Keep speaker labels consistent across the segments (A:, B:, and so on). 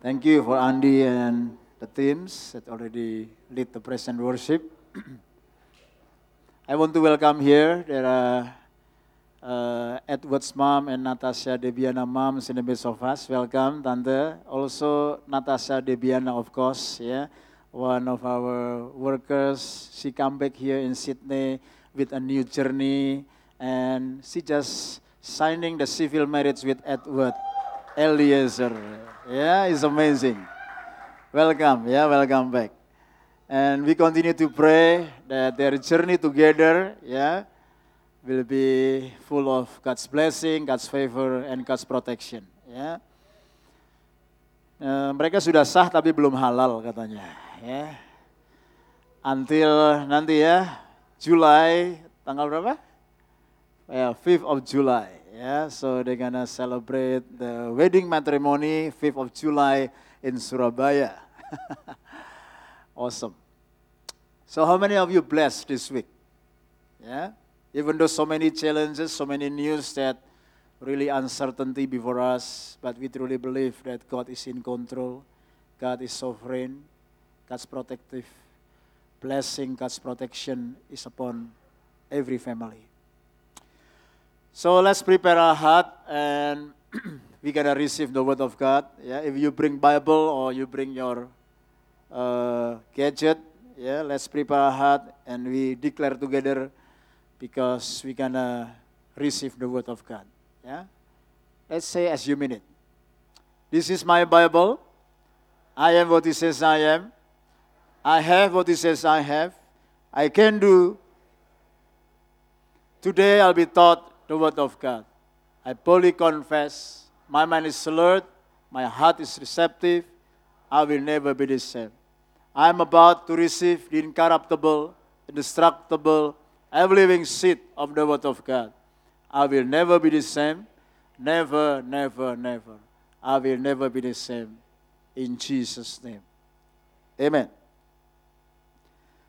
A: Thank you for Andy and the teams that already lead the praise and worship. I want to welcome here. There are uh, Edward's mom and Natasha Debiana moms in the midst of us. Welcome, Tante. Also Natasha Debiana, of course, yeah, one of our workers. She come back here in Sydney with a new journey, and she just signing the civil marriage with Edward Eliezer. Yeah, it's amazing. Welcome, yeah, welcome back. And we continue to pray that their journey together, yeah, will be full of God's blessing, God's favor, and God's protection. Ya. Uh, mereka sudah sah tapi belum halal katanya. Ya. Until nanti ya, Juli, tanggal berapa? Ya, 5th of July. Ya, so they're gonna celebrate the wedding matrimony 5th of July in Surabaya. awesome. So how many of you blessed this week? Yeah. Even though so many challenges, so many news that really uncertainty before us, but we truly believe that God is in control, God is sovereign, God's protective blessing, God's protection is upon every family. So let's prepare our heart and we're gonna receive the word of God. Yeah, if you bring Bible or you bring your uh, gadget, yeah, let's prepare our heart and we declare together because we're gonna receive the word of God. Yeah? Let's say as you mean it. This is my Bible. I am what it says I am. I have what it says I have. I can do. Today I'll be taught the word of God. I boldly confess. My mind is alert. My heart is receptive. I will never be the same. I am about to receive the incorruptible, indestructible, every living seed of the Word of God. I will never be the same. Never, never, never. I will never be the same. In Jesus' name. Amen.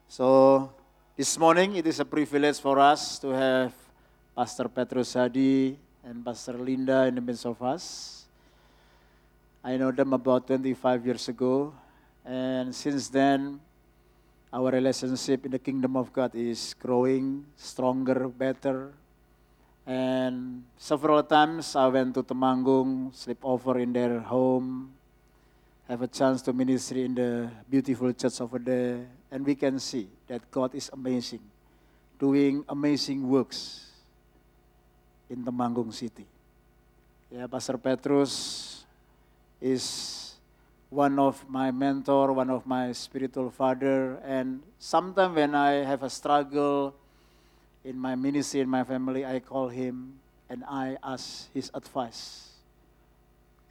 A: So, this morning it is a privilege for us to have Pastor Petrus Hadi and Pastor Linda in the midst of us. I know them about 25 years ago, and since then, our relationship in the kingdom of God is growing stronger, better. And several times I went to Temanggung, sleep over in their home, have a chance to ministry in the beautiful church over there, and we can see that God is amazing, doing amazing works in Temanggung city. Yeah, Pastor Petrus is one of my mentor, one of my spiritual father. And sometimes when I have a struggle in my ministry, in my family, I call him and I ask his advice.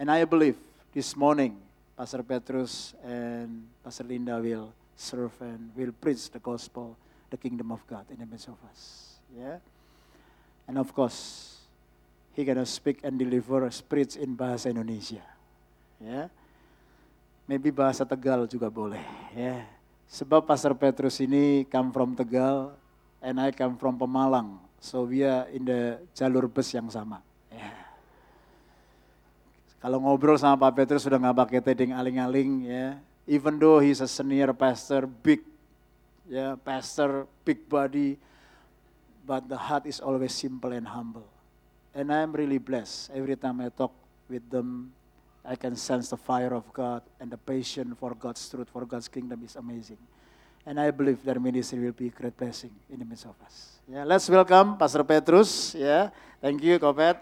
A: And I believe this morning, Pastor Petrus and Pastor Linda will serve and will preach the gospel, the kingdom of God in the midst of us. Yeah. And of course, he gonna speak and deliver, preach in bahasa Indonesia. Yeah maybe bahasa Tegal juga boleh ya. Sebab Pastor Petrus ini come from Tegal and I come from Pemalang. So we are in the jalur bus yang sama. Ya. Kalau ngobrol sama Pak Petrus sudah nggak pakai teding aling-aling ya. Even though he's a senior pastor, big ya, pastor, big body, but the heart is always simple and humble. And I am really blessed every time I talk with them I can sense the fire of God and the passion for God's truth, for God's kingdom is amazing. And I believe their ministry will be a great blessing in the midst of us. Yeah, let's welcome Pastor Petrus. Yeah, thank you, Kopet.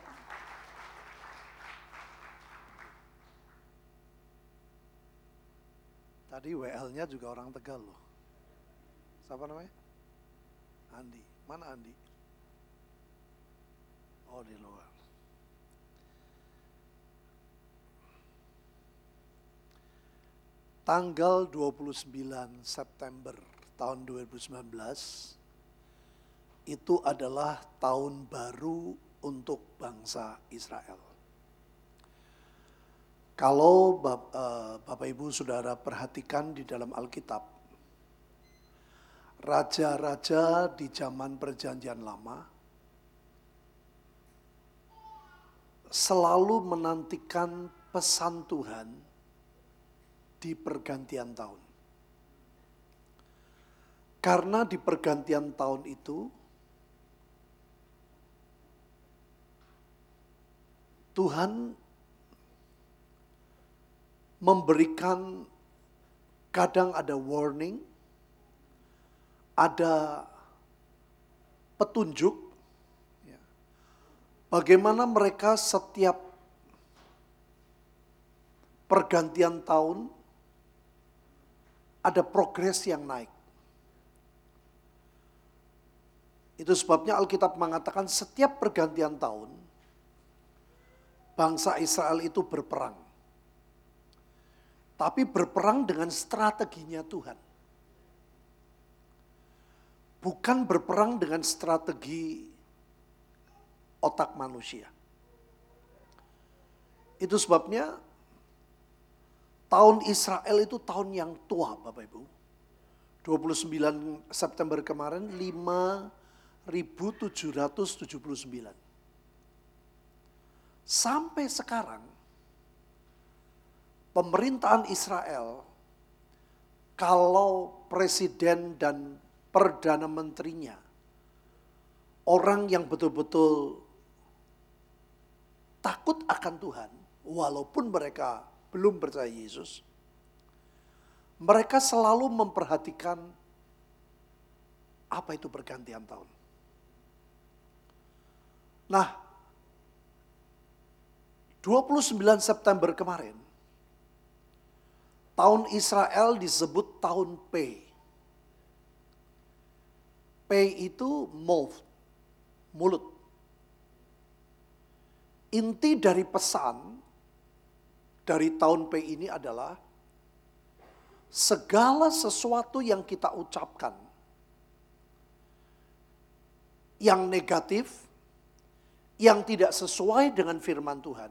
B: Tadi WL-nya juga orang Tegal loh. Siapa namanya? Andi. Mana Andi? Oh di luar. tanggal 29 September tahun 2019 itu adalah tahun baru untuk bangsa Israel. Kalau eh, Bapak Ibu Saudara perhatikan di dalam Alkitab, raja-raja di zaman Perjanjian Lama selalu menantikan pesan Tuhan di pergantian tahun. Karena di pergantian tahun itu Tuhan memberikan kadang ada warning, ada petunjuk, ya. bagaimana mereka setiap pergantian tahun ada progres yang naik. Itu sebabnya Alkitab mengatakan setiap pergantian tahun bangsa Israel itu berperang. Tapi berperang dengan strateginya Tuhan. Bukan berperang dengan strategi otak manusia. Itu sebabnya tahun Israel itu tahun yang tua Bapak Ibu. 29 September kemarin 5779. Sampai sekarang pemerintahan Israel kalau presiden dan perdana menterinya orang yang betul-betul takut akan Tuhan walaupun mereka belum percaya Yesus mereka selalu memperhatikan apa itu pergantian tahun. Nah, 29 September kemarin Tahun Israel disebut tahun P. P itu mouth, mulut. Inti dari pesan dari tahun P ini adalah segala sesuatu yang kita ucapkan yang negatif, yang tidak sesuai dengan firman Tuhan,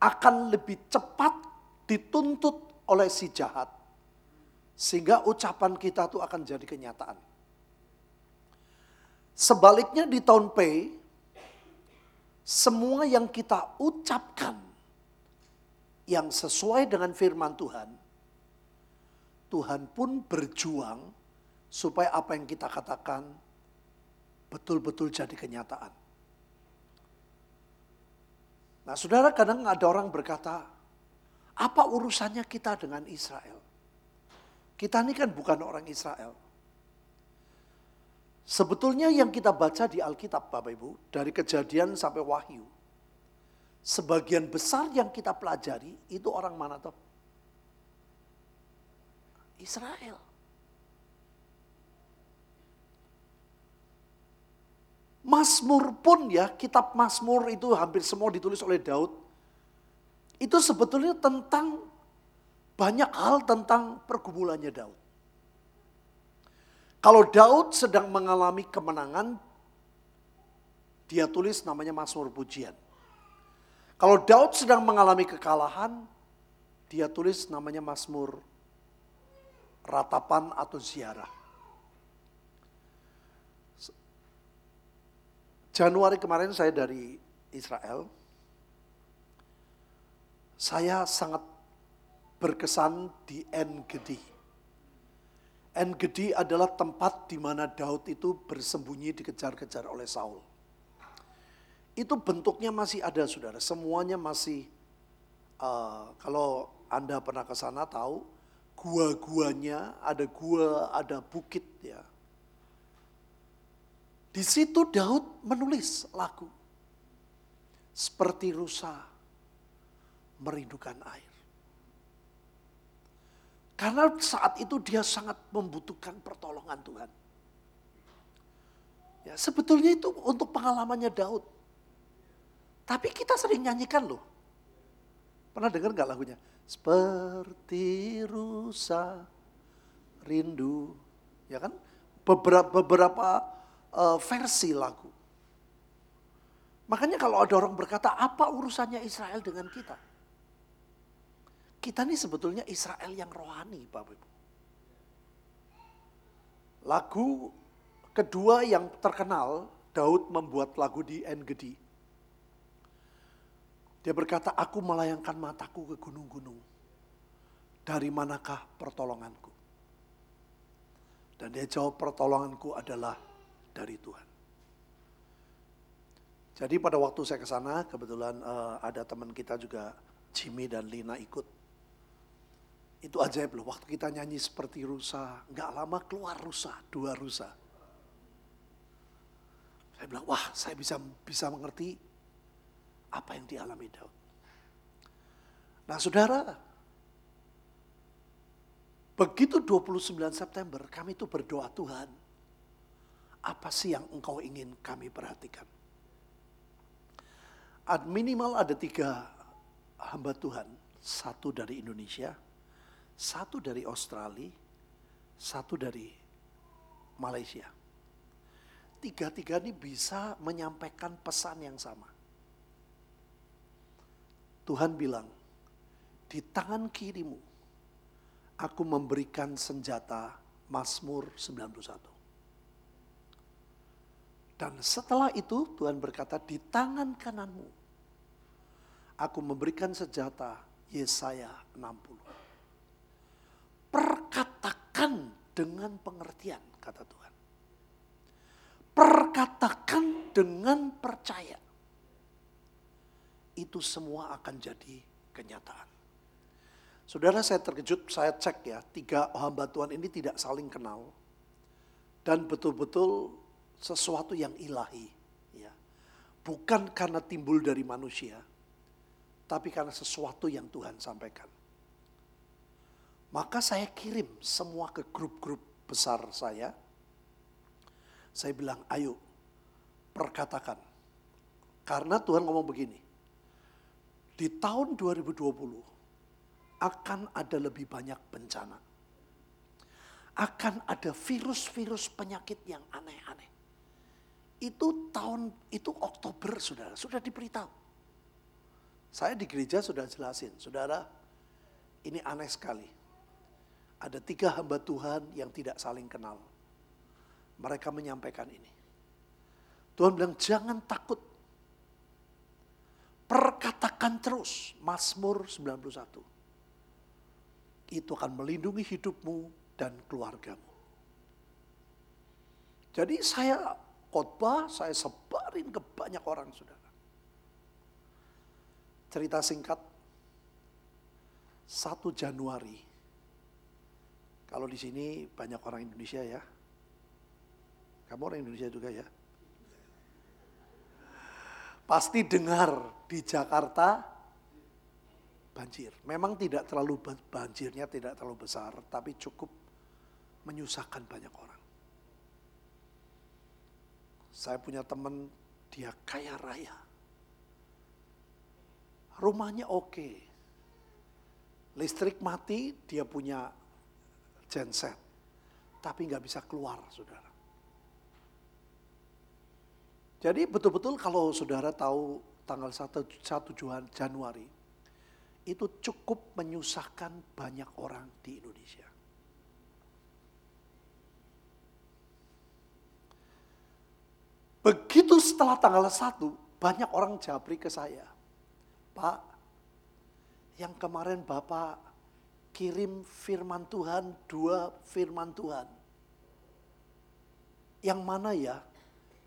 B: akan lebih cepat dituntut oleh si jahat. Sehingga ucapan kita itu akan jadi kenyataan. Sebaliknya di tahun P, semua yang kita ucapkan yang sesuai dengan firman Tuhan, Tuhan pun berjuang supaya apa yang kita katakan betul-betul jadi kenyataan. Nah, saudara, kadang ada orang berkata, apa urusannya kita dengan Israel? Kita ini kan bukan orang Israel. Sebetulnya yang kita baca di Alkitab Bapak Ibu, dari kejadian sampai wahyu. Sebagian besar yang kita pelajari itu orang mana toh? Israel. Mazmur pun ya, kitab Mazmur itu hampir semua ditulis oleh Daud itu sebetulnya tentang banyak hal tentang pergumulannya Daud. Kalau Daud sedang mengalami kemenangan, dia tulis namanya Mazmur Pujian. Kalau Daud sedang mengalami kekalahan, dia tulis namanya Mazmur Ratapan atau Ziarah. Januari kemarin saya dari Israel, saya sangat berkesan di En-Gedi. Adalah tempat di mana Daud itu bersembunyi dikejar-kejar oleh Saul. Itu bentuknya masih ada saudara, semuanya masih, uh, kalau Anda pernah ke sana tahu, gua-guanya, ada gua, ada bukit ya. Di situ Daud menulis lagu. Seperti rusa merindukan air. Karena saat itu dia sangat membutuhkan pertolongan Tuhan. Ya, sebetulnya itu untuk pengalamannya Daud. Tapi kita sering nyanyikan loh. Pernah dengar gak lagunya? Seperti rusa rindu. Ya kan? Beberapa, beberapa uh, versi lagu. Makanya kalau ada orang berkata, apa urusannya Israel dengan kita? Kita ini sebetulnya Israel yang rohani, Bapak Ibu. Lagu kedua yang terkenal, Daud membuat lagu di En-Gedi. Dia berkata, aku melayangkan mataku ke gunung-gunung. dari manakah pertolonganku? Dan dia jawab pertolonganku adalah dari Tuhan. Jadi pada waktu saya ke sana kebetulan uh, ada teman kita juga Jimmy dan Lina ikut. Itu ajaib loh, waktu kita nyanyi seperti rusa, nggak lama keluar rusa, dua rusa. Saya bilang, wah saya bisa bisa mengerti apa yang dialami Daud. Nah saudara, begitu 29 September kami itu berdoa Tuhan, apa sih yang engkau ingin kami perhatikan? Ad minimal ada tiga hamba Tuhan, satu dari Indonesia, satu dari Australia, satu dari Malaysia. Tiga-tiga ini bisa menyampaikan pesan yang sama. Tuhan bilang, di tangan kirimu aku memberikan senjata Mazmur 91. Dan setelah itu Tuhan berkata di tangan kananmu aku memberikan senjata Yesaya 60. Perkatakan dengan pengertian kata Tuhan. Perkatakan dengan percaya. Itu semua akan jadi kenyataan. Saudara saya terkejut, saya cek ya, tiga hamba Tuhan ini tidak saling kenal. Dan betul-betul sesuatu yang ilahi. Ya. Bukan karena timbul dari manusia, tapi karena sesuatu yang Tuhan sampaikan. Maka saya kirim semua ke grup-grup besar saya. Saya bilang, ayo perkatakan. Karena Tuhan ngomong begini, di tahun 2020 akan ada lebih banyak bencana. Akan ada virus-virus penyakit yang aneh-aneh. Itu tahun, itu Oktober saudara, sudah diberitahu. Saya di gereja sudah jelasin, saudara ini aneh sekali. Ada tiga hamba Tuhan yang tidak saling kenal. Mereka menyampaikan ini. Tuhan bilang jangan takut. Perkatakan terus Mazmur 91 itu akan melindungi hidupmu dan keluargamu. Jadi saya khotbah, saya sebarin ke banyak orang saudara. Cerita singkat, 1 Januari, kalau di sini banyak orang Indonesia ya, kamu orang Indonesia juga ya, pasti dengar di Jakarta banjir. Memang tidak terlalu banjirnya tidak terlalu besar, tapi cukup menyusahkan banyak orang. Saya punya teman, dia kaya raya. Rumahnya oke. Listrik mati, dia punya genset. Tapi nggak bisa keluar, saudara. Jadi betul-betul kalau saudara tahu tanggal 1, 1 Januari, itu cukup menyusahkan banyak orang di Indonesia. Begitu setelah tanggal 1, banyak orang jabri ke saya. Pak, yang kemarin Bapak kirim firman Tuhan, dua firman Tuhan. Yang mana ya?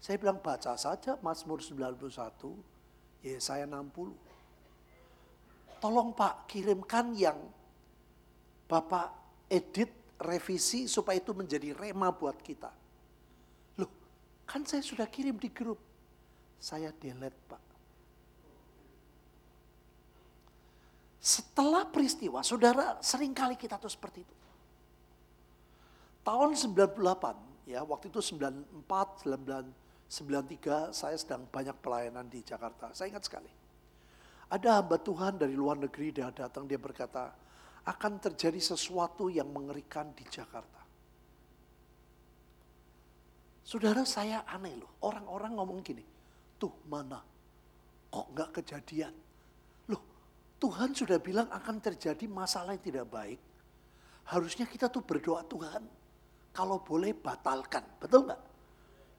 B: Saya bilang baca saja Mazmur 91, Yesaya 60 tolong Pak kirimkan yang Bapak edit revisi supaya itu menjadi rema buat kita. Loh, kan saya sudah kirim di grup. Saya delete Pak. Setelah peristiwa, saudara sering kali kita tuh seperti itu. Tahun 98, ya waktu itu 94, 93 saya sedang banyak pelayanan di Jakarta. Saya ingat sekali ada hamba Tuhan dari luar negeri dia datang, dia berkata, akan terjadi sesuatu yang mengerikan di Jakarta. Saudara saya aneh loh, orang-orang ngomong gini, tuh mana, kok nggak kejadian? Tuhan sudah bilang akan terjadi masalah yang tidak baik. Harusnya kita tuh berdoa Tuhan, kalau boleh batalkan, betul nggak?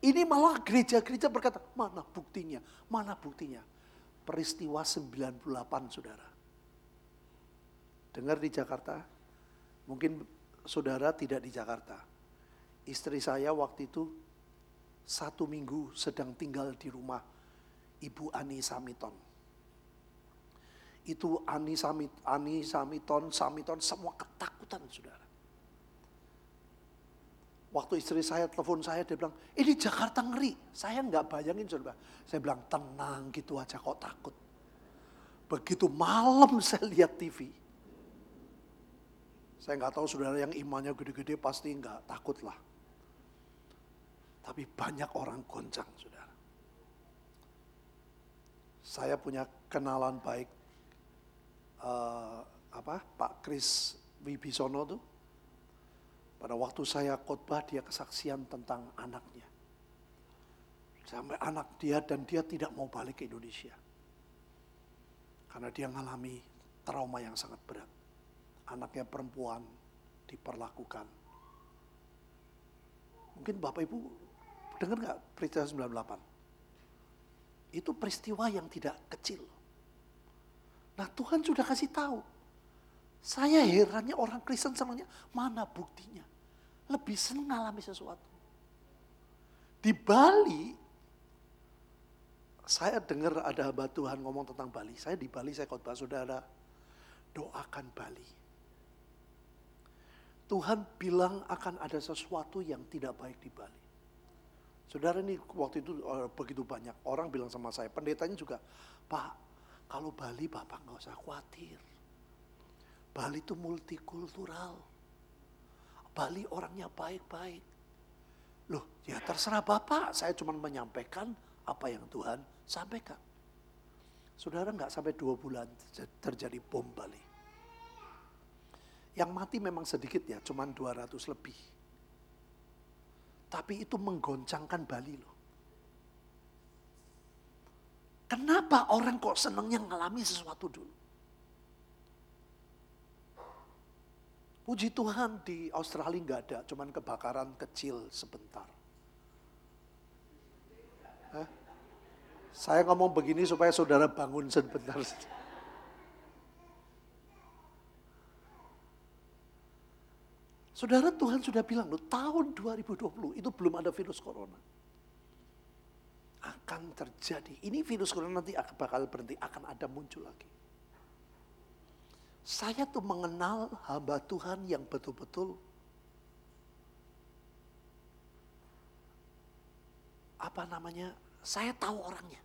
B: Ini malah gereja-gereja berkata, mana buktinya, mana buktinya peristiwa 98 saudara. Dengar di Jakarta, Mungkin saudara tidak di Jakarta. Istri saya waktu itu satu minggu sedang tinggal di rumah Ibu Ani Samiton. Itu Ani, Samit, Ani Samiton, Samiton semua ketakutan saudara. Waktu istri saya telepon saya, dia bilang, ini Jakarta ngeri. Saya nggak bayangin saudara. Saya bilang, tenang gitu aja kok takut. Begitu malam saya lihat TV. Saya nggak tahu saudara yang imannya gede-gede pasti nggak takut lah. Tapi banyak orang goncang saudara. Saya punya kenalan baik uh, apa Pak Kris Wibisono tuh. Pada waktu saya khotbah dia kesaksian tentang anaknya. Sampai anak dia dan dia tidak mau balik ke Indonesia. Karena dia mengalami trauma yang sangat berat. Anaknya perempuan diperlakukan. Mungkin Bapak Ibu dengar nggak peristiwa 98? Itu peristiwa yang tidak kecil. Nah Tuhan sudah kasih tahu. Saya herannya orang Kristen senangnya, mana buktinya? lebih senang mengalami sesuatu. Di Bali, saya dengar ada hamba Tuhan ngomong tentang Bali. Saya di Bali, saya khotbah saudara, doakan Bali. Tuhan bilang akan ada sesuatu yang tidak baik di Bali. Saudara ini waktu itu uh, begitu banyak orang bilang sama saya, pendetanya juga, Pak, kalau Bali Bapak nggak usah khawatir. Bali itu multikultural Bali orangnya baik-baik. Loh, ya terserah Bapak, saya cuma menyampaikan apa yang Tuhan sampaikan. Saudara nggak sampai dua bulan terjadi bom Bali. Yang mati memang sedikit ya, cuma 200 lebih. Tapi itu menggoncangkan Bali loh. Kenapa orang kok senangnya ngalami sesuatu dulu? Puji Tuhan di Australia nggak ada, cuman kebakaran kecil sebentar. Hah? Saya ngomong begini supaya saudara bangun sebentar. Saudara Tuhan sudah bilang loh, tahun 2020 itu belum ada virus corona. Akan terjadi. Ini virus corona nanti akan bakal berhenti, akan ada muncul lagi. Saya tuh mengenal hamba Tuhan yang betul-betul apa namanya? Saya tahu orangnya.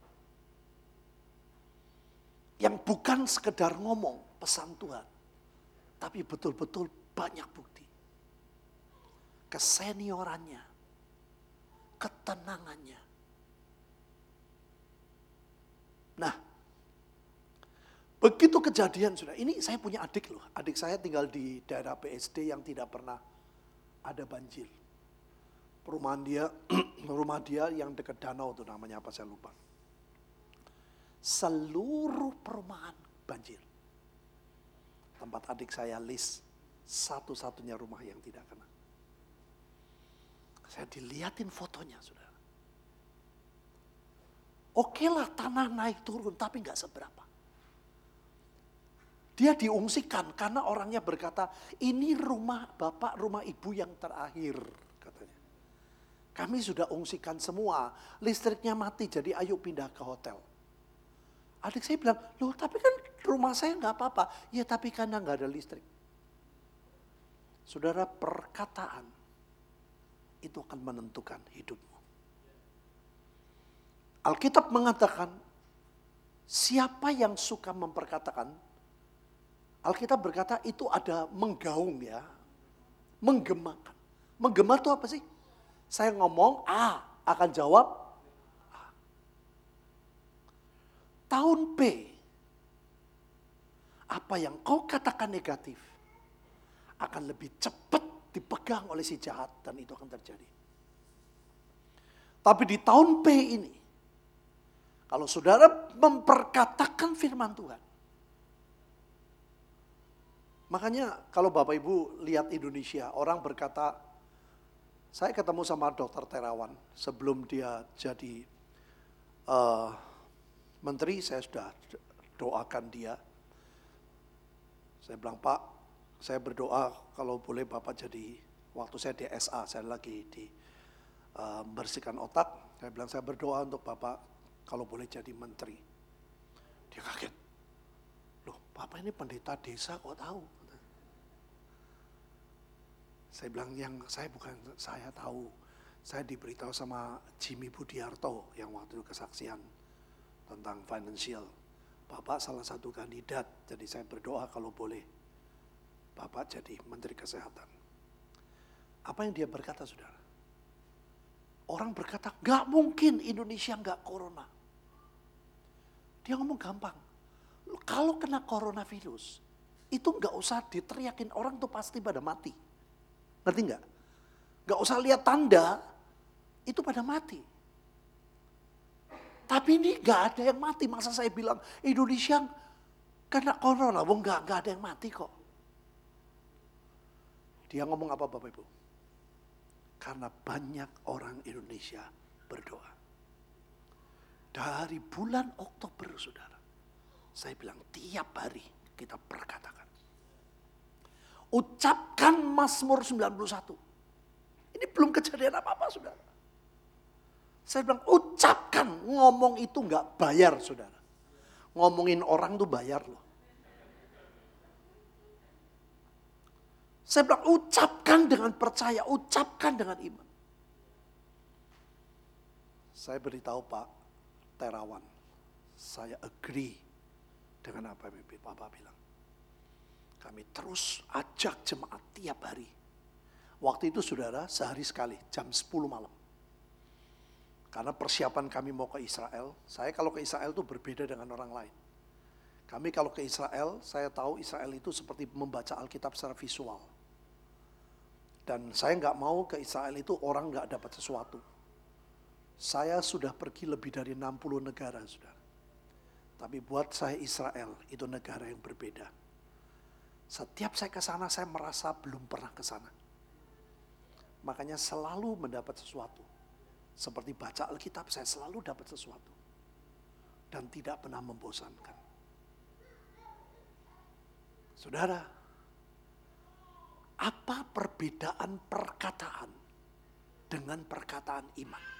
B: Yang bukan sekedar ngomong pesan Tuhan, tapi betul-betul banyak bukti. Keseniorannya, ketenangannya. Nah, Begitu kejadian sudah, ini saya punya adik loh. Adik saya tinggal di daerah PSD yang tidak pernah ada banjir. Perumahan dia, rumah dia yang dekat danau itu namanya apa saya lupa. Seluruh perumahan banjir. Tempat adik saya list satu-satunya rumah yang tidak kena. Saya dilihatin fotonya sudah. Oke lah tanah naik turun tapi nggak seberapa. Dia diungsikan karena orangnya berkata, ini rumah bapak, rumah ibu yang terakhir. katanya. Kami sudah ungsikan semua, listriknya mati jadi ayo pindah ke hotel. Adik saya bilang, loh tapi kan rumah saya nggak apa-apa. Ya tapi karena nggak ada listrik. Saudara perkataan itu akan menentukan hidupmu. Alkitab mengatakan, siapa yang suka memperkatakan Alkitab berkata itu ada menggaung ya. Menggemakan. Menggema itu apa sih? Saya ngomong A, akan jawab. Tahun B, apa yang kau katakan negatif akan lebih cepat dipegang oleh si jahat dan itu akan terjadi. Tapi di tahun P ini, kalau saudara memperkatakan firman Tuhan, Makanya kalau Bapak Ibu lihat Indonesia, orang berkata, saya ketemu sama dokter Terawan sebelum dia jadi uh, menteri, saya sudah doakan dia. Saya bilang, Pak, saya berdoa kalau boleh Bapak jadi, waktu saya di SA, saya lagi di uh, membersihkan otak, saya bilang saya berdoa untuk Bapak kalau boleh jadi menteri. Dia kaget. Loh, Bapak ini pendeta desa kok tahu? Saya bilang yang saya bukan saya tahu. Saya diberitahu sama Jimmy Budiarto yang waktu itu kesaksian tentang financial. Bapak salah satu kandidat, jadi saya berdoa kalau boleh Bapak jadi Menteri Kesehatan. Apa yang dia berkata saudara? Orang berkata, gak mungkin Indonesia gak corona. Dia ngomong gampang. Kalau kena coronavirus, itu gak usah diteriakin orang tuh pasti pada mati. Ngerti gak? Gak usah lihat tanda, itu pada mati. Tapi ini gak ada yang mati. Masa saya bilang Indonesia kena corona, wong gak, gak ada yang mati kok. Dia ngomong apa Bapak Ibu? Karena banyak orang Indonesia berdoa. Dari bulan Oktober saudara. Saya bilang tiap hari kita perkatakan. Ucapkan Mazmur 91. Ini belum kejadian apa-apa saudara. Saya bilang ucapkan, ngomong itu nggak bayar saudara. Ngomongin orang tuh bayar loh. Saya bilang ucapkan dengan percaya, ucapkan dengan iman. Saya beritahu Pak Terawan, saya agree dengan apa yang Bapak bilang. Kami terus ajak jemaat tiap hari. Waktu itu saudara sehari sekali, jam 10 malam. Karena persiapan kami mau ke Israel, saya kalau ke Israel itu berbeda dengan orang lain. Kami kalau ke Israel, saya tahu Israel itu seperti membaca Alkitab secara visual. Dan saya nggak mau ke Israel itu orang nggak dapat sesuatu. Saya sudah pergi lebih dari 60 negara, sudah. Tapi buat saya Israel itu negara yang berbeda. Setiap saya ke sana, saya merasa belum pernah ke sana. Makanya selalu mendapat sesuatu seperti baca Alkitab, saya selalu dapat sesuatu. Dan tidak pernah membosankan. Saudara, apa perbedaan perkataan dengan perkataan iman?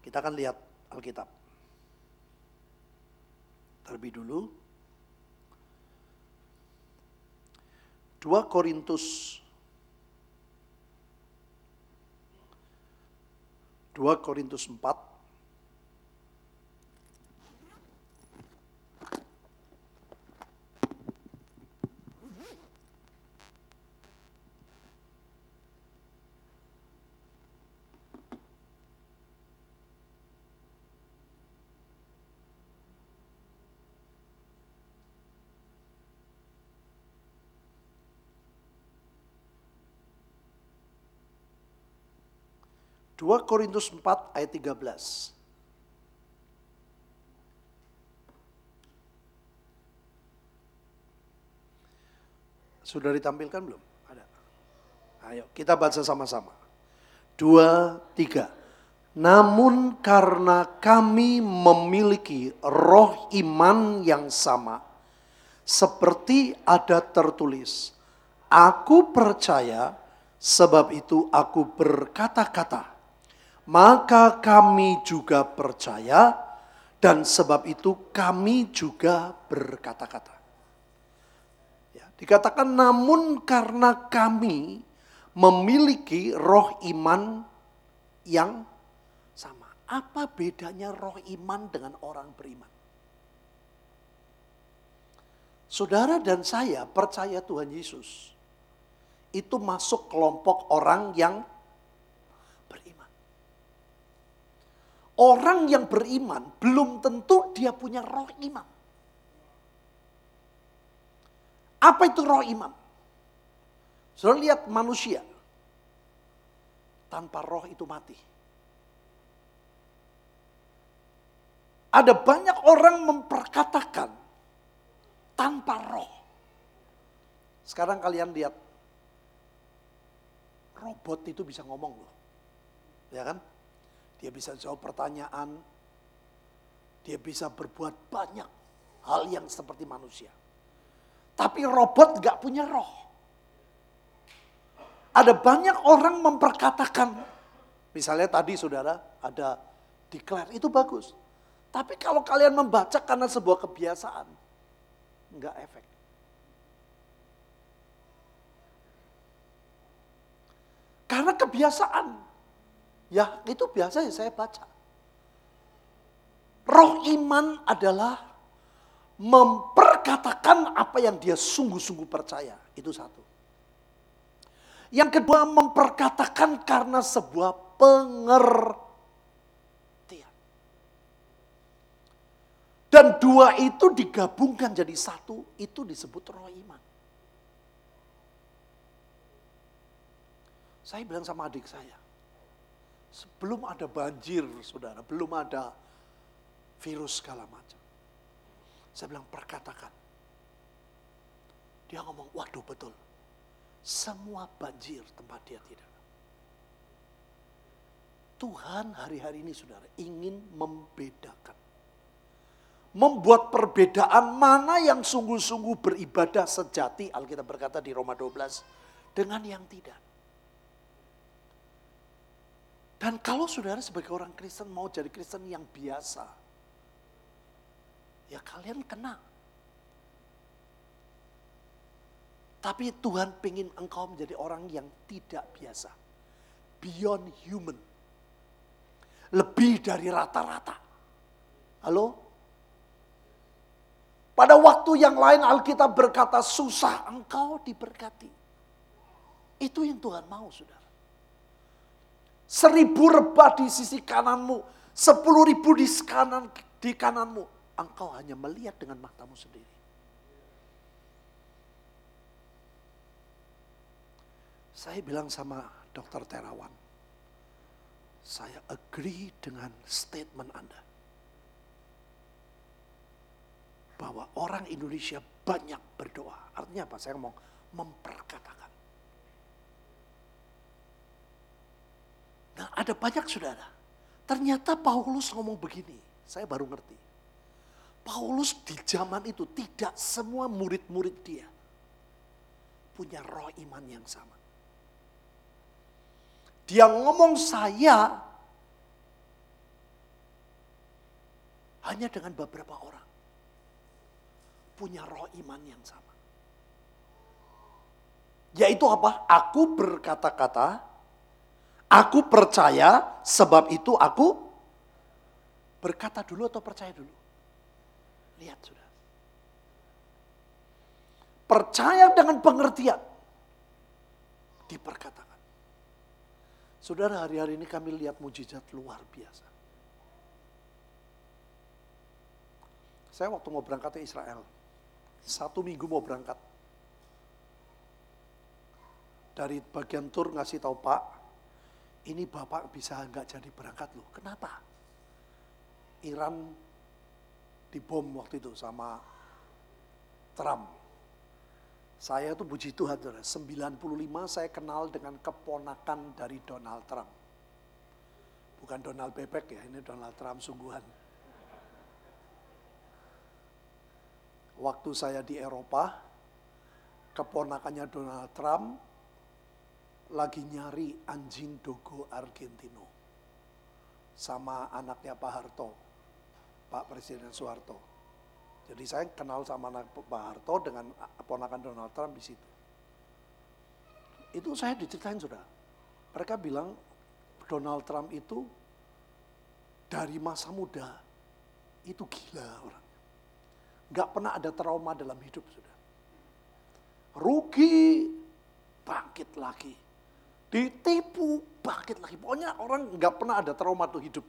B: Kita akan lihat Alkitab. Terlebih dulu, 2 Korintus 2 Korintus 4 2 Korintus 4 ayat 13. Sudah ditampilkan belum? Ada. Ayo kita baca sama-sama. Dua, tiga. Namun karena kami memiliki roh iman yang sama, seperti ada tertulis, Aku percaya, sebab itu aku berkata-kata maka kami juga percaya dan sebab itu kami juga berkata-kata. Ya, dikatakan namun karena kami memiliki roh iman yang sama. Apa bedanya roh iman dengan orang beriman? Saudara dan saya percaya Tuhan Yesus. Itu masuk kelompok orang yang Orang yang beriman belum tentu dia punya roh iman. Apa itu roh iman? Sudah lihat manusia. Tanpa roh itu mati. Ada banyak orang memperkatakan tanpa roh. Sekarang kalian lihat. Robot itu bisa ngomong loh. Ya kan? Dia bisa jawab pertanyaan. Dia bisa berbuat banyak hal yang seperti manusia. Tapi robot nggak punya roh. Ada banyak orang memperkatakan, misalnya tadi saudara ada declare, itu bagus. Tapi kalau kalian membaca karena sebuah kebiasaan, nggak efek. Karena kebiasaan. Ya itu biasa ya saya baca. Roh iman adalah memperkatakan apa yang dia sungguh-sungguh percaya. Itu satu. Yang kedua memperkatakan karena sebuah pengertian. Dan dua itu digabungkan jadi satu, itu disebut roh iman. Saya bilang sama adik saya, sebelum ada banjir saudara, belum ada virus segala macam. Saya bilang perkatakan. Dia ngomong, waduh betul. Semua banjir tempat dia tidak. Tuhan hari-hari ini saudara ingin membedakan. Membuat perbedaan mana yang sungguh-sungguh beribadah sejati, Alkitab berkata di Roma 12, dengan yang tidak. Dan kalau saudara sebagai orang Kristen mau jadi Kristen yang biasa, ya kalian kena. Tapi Tuhan ingin engkau menjadi orang yang tidak biasa. Beyond human. Lebih dari rata-rata. Halo? Pada waktu yang lain Alkitab berkata susah engkau diberkati. Itu yang Tuhan mau saudara. Seribu rebah di sisi kananmu, sepuluh ribu di kanan di kananmu. Engkau hanya melihat dengan matamu sendiri. Saya bilang sama dokter Terawan, saya agree dengan statement Anda. Bahwa orang Indonesia banyak berdoa. Artinya apa? Saya ngomong memperkatakan. Nah ada banyak saudara. Ternyata Paulus ngomong begini. Saya baru ngerti. Paulus di zaman itu tidak semua murid-murid dia punya roh iman yang sama. Dia ngomong saya hanya dengan beberapa orang punya roh iman yang sama. Yaitu apa? Aku berkata-kata Aku percaya sebab itu aku berkata dulu atau percaya dulu? Lihat sudah. Percaya dengan pengertian. Diperkatakan. Saudara hari-hari ini kami lihat mujizat luar biasa. Saya waktu mau berangkat ke Israel. Satu minggu mau berangkat. Dari bagian tur ngasih tahu Pak, ini bapak bisa nggak jadi berangkat loh. Kenapa? Iran dibom waktu itu sama Trump. Saya tuh puji Tuhan, 95 saya kenal dengan keponakan dari Donald Trump. Bukan Donald Bebek ya, ini Donald Trump sungguhan. Waktu saya di Eropa, keponakannya Donald Trump lagi nyari anjing dogo Argentino sama anaknya Pak Harto, Pak Presiden Soeharto. Jadi saya kenal sama anak Pak Harto dengan ponakan Donald Trump di situ. Itu saya diceritain sudah. Mereka bilang Donald Trump itu dari masa muda itu gila orangnya. Gak pernah ada trauma dalam hidup sudah. Rugi, bangkit lagi ditipu, bangkit lagi. Pokoknya orang nggak pernah ada trauma tuh hidup.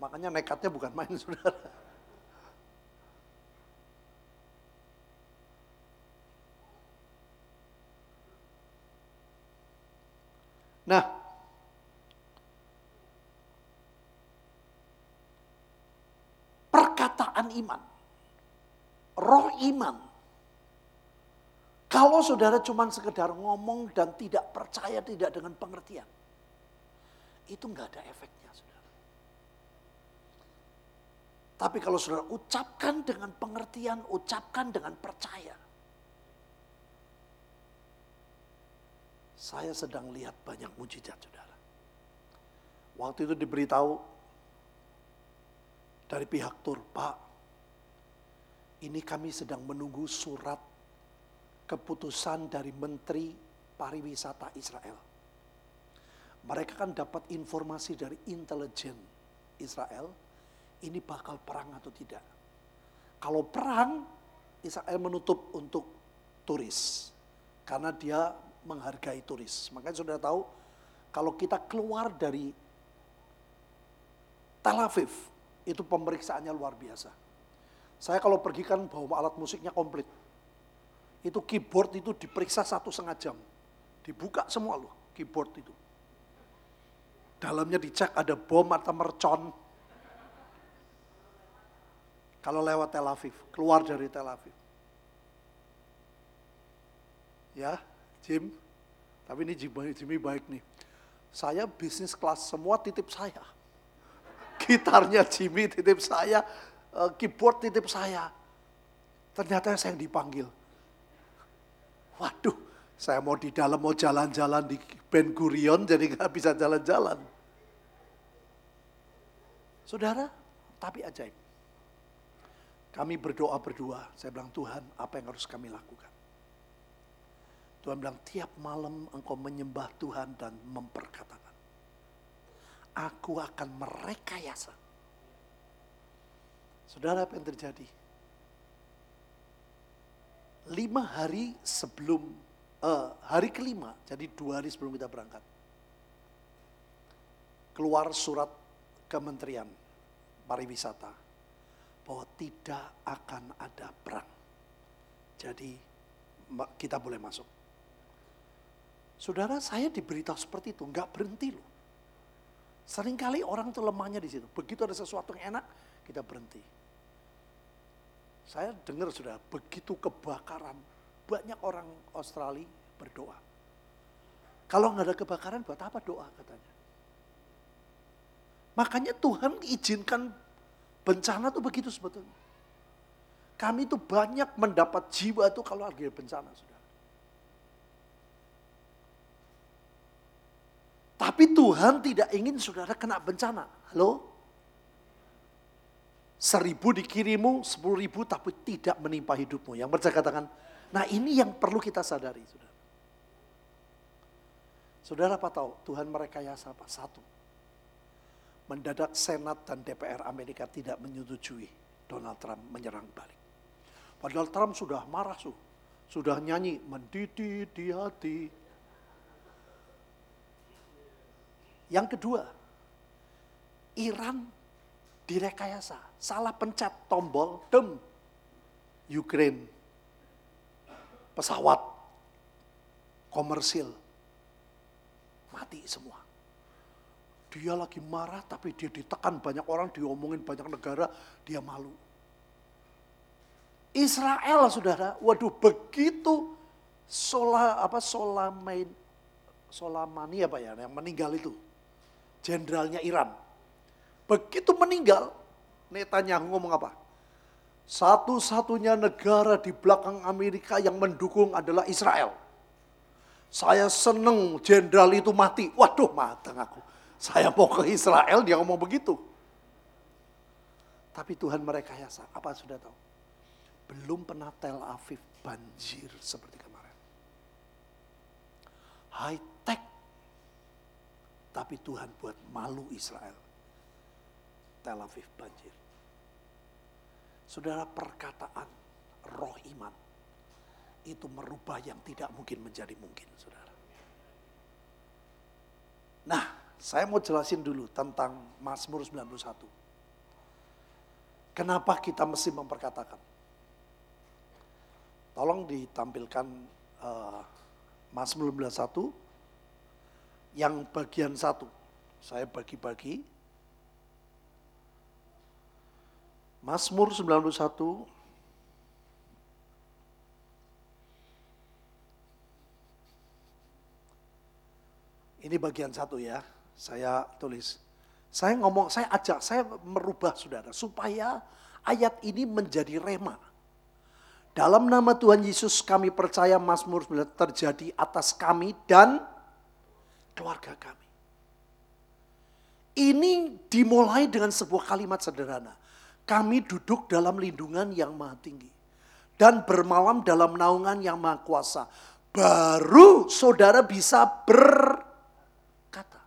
B: Makanya nekatnya bukan main, saudara. Nah, perkataan iman, roh iman, kalau saudara cuma sekedar ngomong dan tidak percaya, tidak dengan pengertian. Itu nggak ada efeknya, saudara. Tapi kalau saudara ucapkan dengan pengertian, ucapkan dengan percaya. Saya sedang lihat banyak mujizat saudara. Waktu itu diberitahu dari pihak tur, Pak, ini kami sedang menunggu surat keputusan dari Menteri Pariwisata Israel. Mereka kan dapat informasi dari intelijen Israel, ini bakal perang atau tidak. Kalau perang, Israel menutup untuk turis. Karena dia menghargai turis. Makanya sudah tahu, kalau kita keluar dari Tel Aviv, itu pemeriksaannya luar biasa. Saya kalau pergi kan bawa alat musiknya komplit. Itu keyboard itu diperiksa satu setengah jam. Dibuka semua loh keyboard itu. Dalamnya dicek ada bom atau mercon. Kalau lewat Tel Aviv, keluar dari Tel Aviv. Ya, Jim. Tapi ini Jimmy, Jimmy baik nih. Saya bisnis kelas semua titip saya. Gitarnya Jimmy titip saya, eh, keyboard titip saya. Ternyata saya yang dipanggil. Waduh, saya mau di dalam mau jalan-jalan di Ben Gurion jadi nggak bisa jalan-jalan. Saudara, tapi ajaib. Kami berdoa berdua, saya bilang Tuhan apa yang harus kami lakukan? Tuhan bilang tiap malam engkau menyembah Tuhan dan memperkatakan. Aku akan merekayasa. Saudara apa yang terjadi? Lima hari sebelum, uh, hari kelima, jadi dua hari sebelum kita berangkat. Keluar surat kementerian pariwisata bahwa tidak akan ada perang. Jadi kita boleh masuk. Saudara saya diberitahu seperti itu, nggak berhenti loh. Seringkali orang itu lemahnya di situ. Begitu ada sesuatu yang enak, kita berhenti. Saya dengar sudah begitu kebakaran, banyak orang Australia berdoa. Kalau nggak ada kebakaran, buat apa doa katanya? Makanya Tuhan izinkan Bencana tuh begitu sebetulnya. Kami itu banyak mendapat jiwa itu kalau lagi bencana, saudara. Tapi Tuhan tidak ingin saudara kena bencana. Halo? Seribu dikirimu, sepuluh ribu tapi tidak menimpa hidupmu. Yang percaya katakan, nah ini yang perlu kita sadari. Saudara, saudara apa tahu Tuhan merekayasa apa? Satu, mendadak Senat dan DPR Amerika tidak menyetujui Donald Trump menyerang balik. Padahal Trump sudah marah, su. sudah nyanyi mendidih di hati. Yang kedua, Iran direkayasa, salah pencet tombol, dem, Ukraine, pesawat, komersil, mati semua. Dia lagi marah tapi dia ditekan banyak orang, diomongin banyak negara, dia malu. Israel saudara, waduh begitu Sola apa Solamain Solamani apa ya yang meninggal itu. Jenderalnya Iran. Begitu meninggal, Netanyahu ngomong apa? Satu-satunya negara di belakang Amerika yang mendukung adalah Israel. Saya seneng jenderal itu mati. Waduh, matang aku. Saya mau ke Israel, dia ngomong begitu. Tapi Tuhan merekayasa. Apa sudah tahu? Belum pernah Tel Aviv banjir seperti kemarin. High tech. Tapi Tuhan buat malu Israel. Tel Aviv banjir. Saudara perkataan roh iman itu merubah yang tidak mungkin menjadi mungkin, saudara. Nah, saya mau jelasin dulu tentang Mazmur 91. Kenapa kita mesti memperkatakan? Tolong ditampilkan uh, Mazmur 91 yang bagian satu. Saya bagi-bagi. Mazmur 91 Ini bagian satu ya saya tulis. Saya ngomong, saya ajak, saya merubah saudara. Supaya ayat ini menjadi rema. Dalam nama Tuhan Yesus kami percaya Mazmur terjadi atas kami dan keluarga kami. Ini dimulai dengan sebuah kalimat sederhana. Kami duduk dalam lindungan yang maha tinggi. Dan bermalam dalam naungan yang maha kuasa. Baru saudara bisa berkata.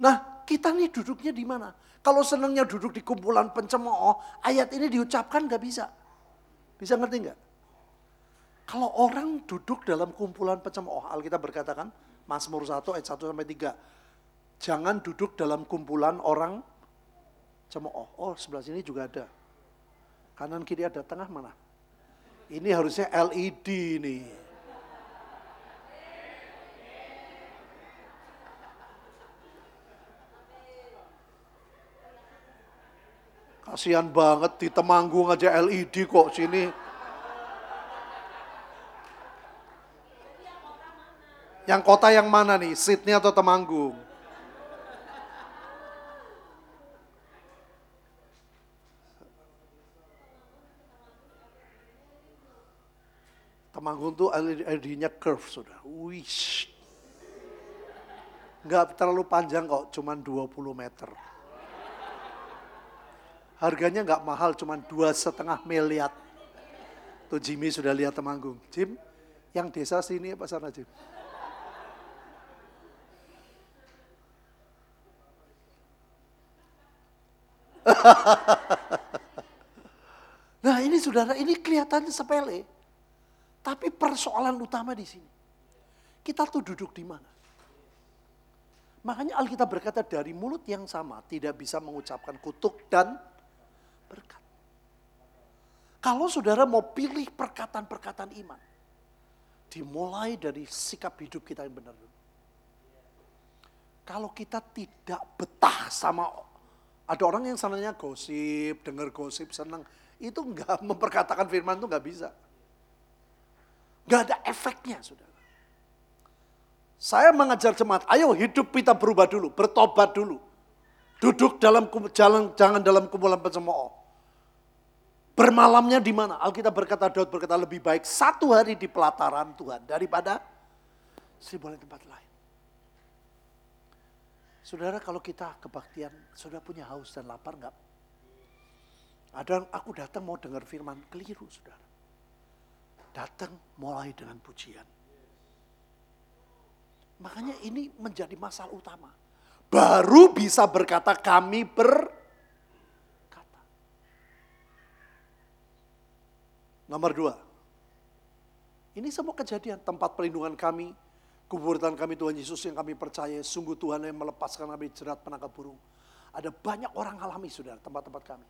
B: Nah kita nih duduknya di mana? Kalau senangnya duduk di kumpulan pencemooh, ayat ini diucapkan gak bisa. Bisa ngerti nggak? Kalau orang duduk dalam kumpulan pencemooh, Alkitab berkatakan, Mazmur 1 ayat 1 sampai 3 Jangan duduk dalam kumpulan orang cemooh. Oh, sebelah sini juga ada. Kanan kiri ada, tengah mana? Ini harusnya LED nih. Kasihan banget di Temanggung aja LED kok sini. Yang kota yang mana nih? Sydney atau Temanggung? Temanggung tuh LED-nya curve sudah. Wish. Enggak terlalu panjang kok, cuman 20 meter. Harganya enggak mahal, cuman dua setengah miliar. Tuh Jimmy sudah lihat Temanggung. Jim, yang desa sini apa sana Jim? nah ini saudara, ini kelihatannya sepele. Tapi persoalan utama di sini. Kita tuh duduk di mana? Makanya Alkitab berkata dari mulut yang sama tidak bisa mengucapkan kutuk dan berkat. Kalau saudara mau pilih perkataan-perkataan iman, dimulai dari sikap hidup kita yang benar. Kalau kita tidak betah sama ada orang yang sananya gosip, dengar gosip, senang, itu enggak memperkatakan firman itu enggak bisa. Gak ada efeknya, saudara. Saya mengajar jemaat, ayo hidup kita berubah dulu, bertobat dulu. Duduk dalam jalan, jangan dalam kumpulan pencemooh. Bermalamnya di mana? Alkitab berkata, Daud berkata lebih baik satu hari di pelataran Tuhan daripada seribu di tempat lain. Saudara kalau kita kebaktian, saudara punya haus dan lapar enggak? Ada aku datang mau dengar firman, keliru saudara datang mulai dengan pujian. Makanya ini menjadi masalah utama. Baru bisa berkata kami berkata. Nomor dua. Ini semua kejadian tempat perlindungan kami, kuburan kami Tuhan Yesus yang kami percaya, sungguh Tuhan yang melepaskan kami jerat penangkap burung. Ada banyak orang alami saudara tempat-tempat kami.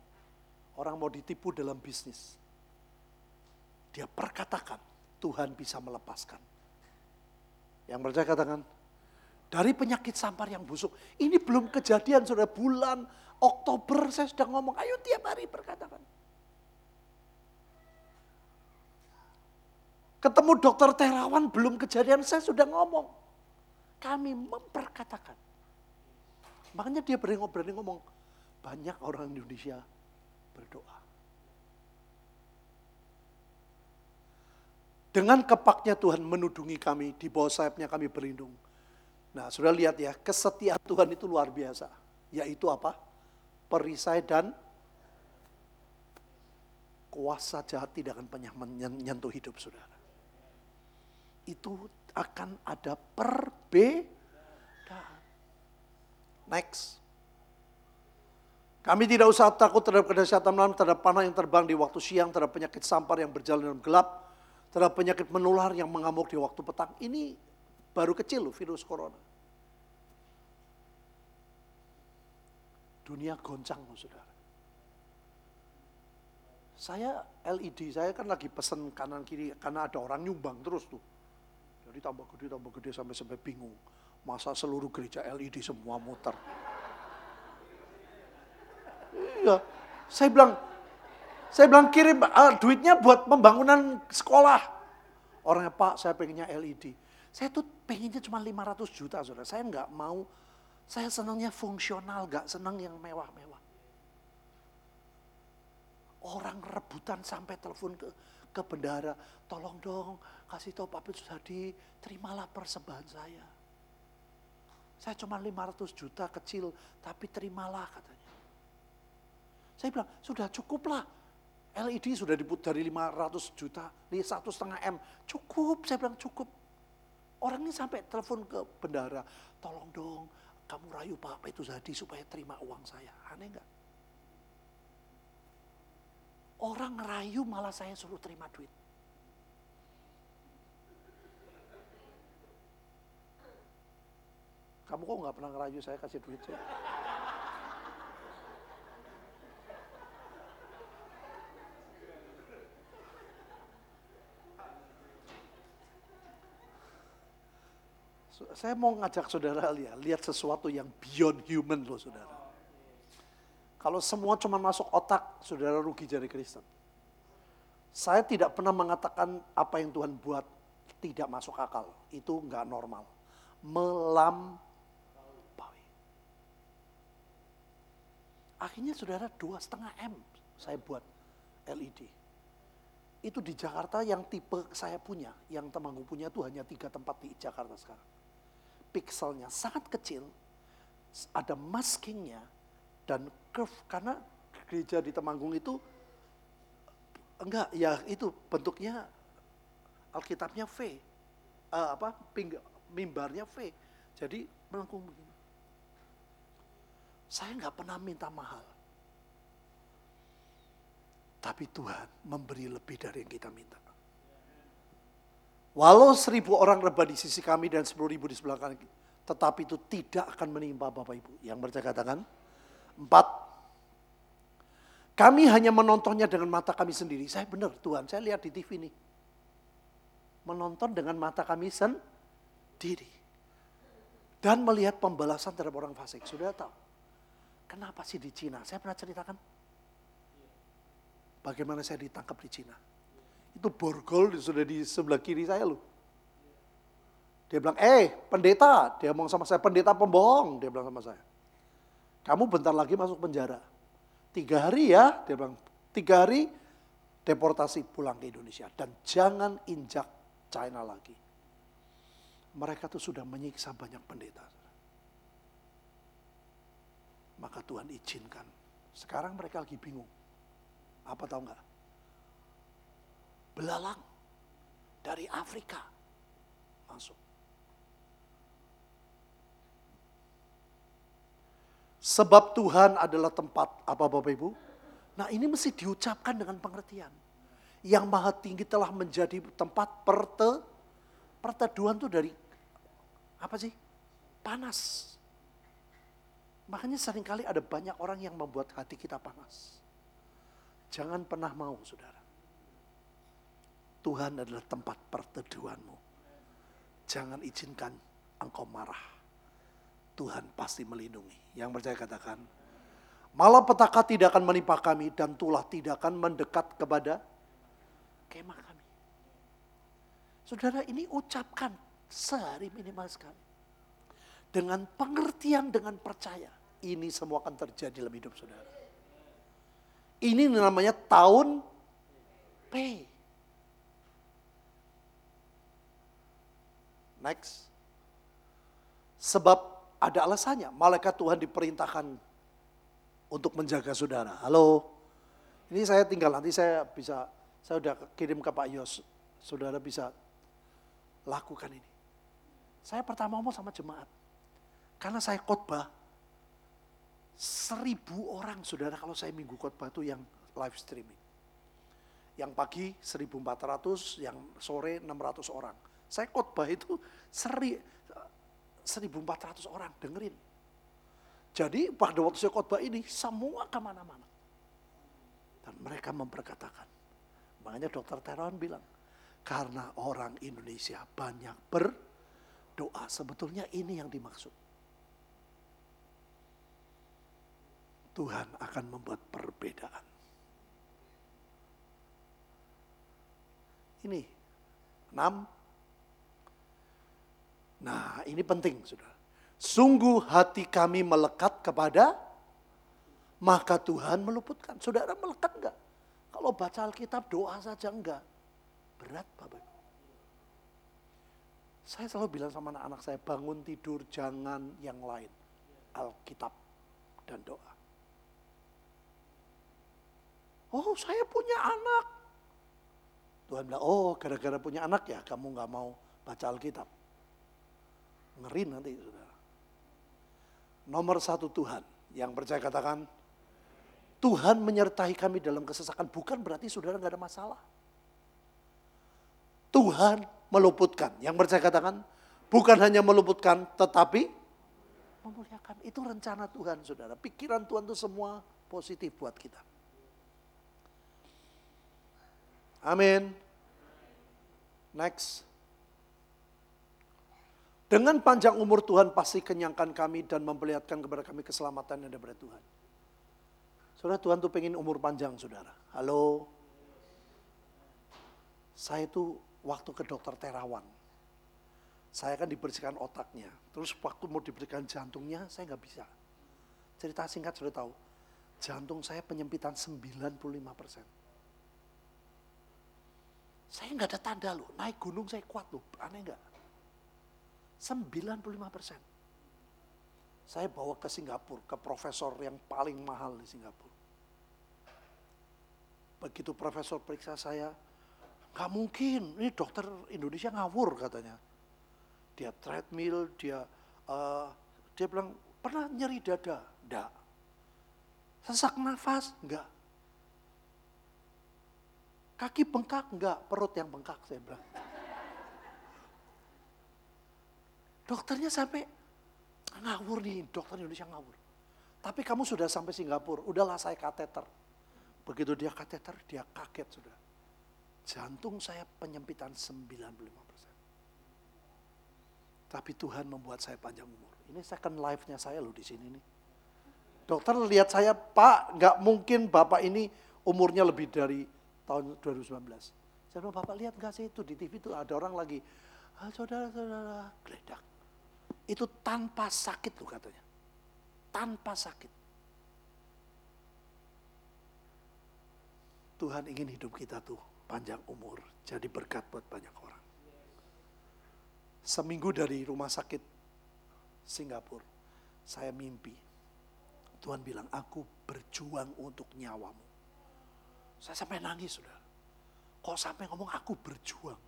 B: Orang mau ditipu dalam bisnis dia perkatakan, Tuhan bisa melepaskan. Yang percaya katakan, dari penyakit sampar yang busuk. Ini belum kejadian, sudah bulan Oktober saya sudah ngomong, ayo tiap hari perkatakan. Ketemu dokter Terawan belum kejadian, saya sudah ngomong. Kami memperkatakan. Makanya dia berani ngomong, banyak orang Indonesia berdoa. Dengan kepaknya Tuhan menudungi kami, di bawah sayapnya kami berlindung. Nah, sudah lihat ya, kesetiaan Tuhan itu luar biasa. Yaitu apa? Perisai dan kuasa jahat tidak akan pernah menyentuh hidup saudara. Itu akan ada perbedaan. Next. Kami tidak usah takut terhadap kedahsyatan malam, terhadap panah yang terbang di waktu siang, terhadap penyakit sampar yang berjalan dalam gelap, terhadap penyakit menular yang mengamuk di waktu petang. Ini baru kecil loh virus corona. Dunia goncang loh saudara. Saya LED, saya kan lagi pesen kanan kiri karena ada orang nyumbang terus tuh. Jadi tambah gede, tambah gede sampai sampai bingung. Masa seluruh gereja LED semua muter. Iya, saya bilang saya bilang kirim uh, duitnya buat pembangunan sekolah. Orangnya Pak saya pengennya LED. Saya tuh pengennya cuma 500 juta saudara. Saya nggak mau Saya senangnya fungsional, gak senang yang mewah-mewah. Orang rebutan sampai telepon ke ke bendara, tolong dong kasih tahu Pak Hadi, terimalah persembahan saya. Saya cuma 500 juta kecil, tapi terimalah katanya. Saya bilang, sudah cukuplah. LED sudah diput dari 500 juta, di satu setengah M. Cukup, saya bilang cukup. Orang ini sampai telepon ke bendara, tolong dong kamu rayu Pak Petrus Hadi supaya terima uang saya. Aneh enggak? Orang rayu malah saya suruh terima duit. Kamu kok nggak pernah ngerayu saya kasih duit sih? Saya mau ngajak saudara lihat, lihat sesuatu yang beyond human loh saudara. Kalau semua cuma masuk otak, saudara rugi jadi Kristen. Saya tidak pernah mengatakan apa yang Tuhan buat tidak masuk akal. Itu nggak normal. Melampaui. Akhirnya saudara dua setengah M saya buat LED. Itu di Jakarta yang tipe saya punya, yang Temanggung punya itu hanya tiga tempat di Jakarta sekarang pixelnya sangat kecil, ada maskingnya, dan curve karena gereja di Temanggung itu enggak ya itu bentuknya Alkitabnya V, uh, apa ping, mimbarnya V, jadi melengkung begini. Saya nggak pernah minta mahal, tapi Tuhan memberi lebih dari yang kita minta. Walau seribu orang rebah di sisi kami dan sepuluh ribu di sebelah kanan, tetapi itu tidak akan menimpa Bapak Ibu. Yang mereka katakan, empat, kami hanya menontonnya dengan mata kami sendiri. Saya benar Tuhan, saya lihat di TV nih. Menonton dengan mata kami sendiri. Dan melihat pembalasan terhadap orang fasik. Sudah tahu. Kenapa sih di Cina? Saya pernah ceritakan. Bagaimana saya ditangkap di Cina itu borgol sudah di sebelah kiri saya loh. Dia bilang, eh pendeta. Dia ngomong sama saya, pendeta pembohong. Dia bilang sama saya. Kamu bentar lagi masuk penjara. Tiga hari ya, dia bilang. Tiga hari deportasi pulang ke Indonesia. Dan jangan injak China lagi. Mereka tuh sudah menyiksa banyak pendeta. Maka Tuhan izinkan. Sekarang mereka lagi bingung. Apa tahu nggak? Belalang dari Afrika masuk. Sebab Tuhan adalah tempat apa Bapak Ibu? Nah ini mesti diucapkan dengan pengertian. Yang maha tinggi telah menjadi tempat perte, perteduhan itu dari apa sih? Panas. Makanya sering kali ada banyak orang yang membuat hati kita panas. Jangan pernah mau saudara. Tuhan adalah tempat perteduhanmu. Jangan izinkan engkau marah. Tuhan pasti melindungi. Yang percaya katakan, malah petaka tidak akan menimpa kami dan tulah tidak akan mendekat kepada kemah kami. Saudara ini ucapkan sehari minimal sekali. Dengan pengertian, dengan percaya. Ini semua akan terjadi dalam hidup saudara. Ini namanya tahun P. Next. Sebab ada alasannya. Malaikat Tuhan diperintahkan untuk menjaga saudara. Halo. Ini saya tinggal nanti saya bisa, saya udah kirim ke Pak Yos. Saudara bisa lakukan ini. Saya pertama ngomong sama jemaat. Karena saya khotbah, seribu orang saudara kalau saya minggu khotbah itu yang live streaming. Yang pagi 1400, yang sore 600 orang. Saya khotbah itu seri, 1400 orang dengerin. Jadi pada waktu saya khotbah ini semua ke mana-mana. Dan mereka memperkatakan. Makanya dokter Terawan bilang, karena orang Indonesia banyak berdoa. Sebetulnya ini yang dimaksud. Tuhan akan membuat perbedaan. Ini enam Nah ini penting sudah. Sungguh hati kami melekat kepada, maka Tuhan meluputkan. Saudara melekat enggak? Kalau baca Alkitab doa saja enggak. Berat Bapak. Saya selalu bilang sama anak-anak saya, bangun tidur jangan yang lain. Alkitab dan doa. Oh saya punya anak. Tuhan bilang, oh gara-gara punya anak ya kamu nggak mau baca Alkitab. Ngeri nanti saudara. Nomor satu Tuhan. Yang percaya katakan, Tuhan menyertai kami dalam kesesakan. Bukan berarti saudara nggak ada masalah. Tuhan meluputkan. Yang percaya katakan, bukan hanya meluputkan tetapi memuliakan. Itu rencana Tuhan saudara. Pikiran Tuhan itu semua positif buat kita. Amin. Next. Dengan panjang umur Tuhan pasti kenyangkan kami dan memperlihatkan kepada kami keselamatan yang dari Tuhan. Saudara Tuhan tuh pengen umur panjang saudara. Halo. Saya itu waktu ke dokter Terawan. Saya kan dibersihkan otaknya. Terus waktu mau diberikan jantungnya saya nggak bisa. Cerita singkat sudah tahu. Jantung saya penyempitan 95 persen. Saya nggak ada tanda loh, naik gunung saya kuat loh, aneh nggak? 95 persen. Saya bawa ke Singapura, ke profesor yang paling mahal di Singapura. Begitu profesor periksa saya, nggak mungkin, ini dokter Indonesia ngawur katanya. Dia treadmill, dia uh, dia bilang pernah nyeri dada, enggak. Sesak nafas, enggak. Kaki bengkak enggak, perut yang bengkak saya bilang. Dokternya sampai ngawur nih, dokter Indonesia ngawur. Tapi kamu sudah sampai Singapura, udahlah saya kateter. Begitu dia kateter, dia kaget sudah. Jantung saya penyempitan 95%. Tapi Tuhan membuat saya panjang umur. Ini second life-nya saya loh di sini nih. Dokter lihat saya, Pak, nggak mungkin Bapak ini umurnya lebih dari tahun 2019. Saya bilang, Bapak lihat gak sih itu di TV itu ada orang lagi, ah, saudara-saudara, geledak. Itu tanpa sakit loh katanya. Tanpa sakit. Tuhan ingin hidup kita tuh panjang umur, jadi berkat buat banyak orang. Seminggu dari rumah sakit Singapura, saya mimpi. Tuhan bilang, aku berjuang untuk nyawamu. Saya sampai nangis sudah. Kok sampai ngomong aku berjuang.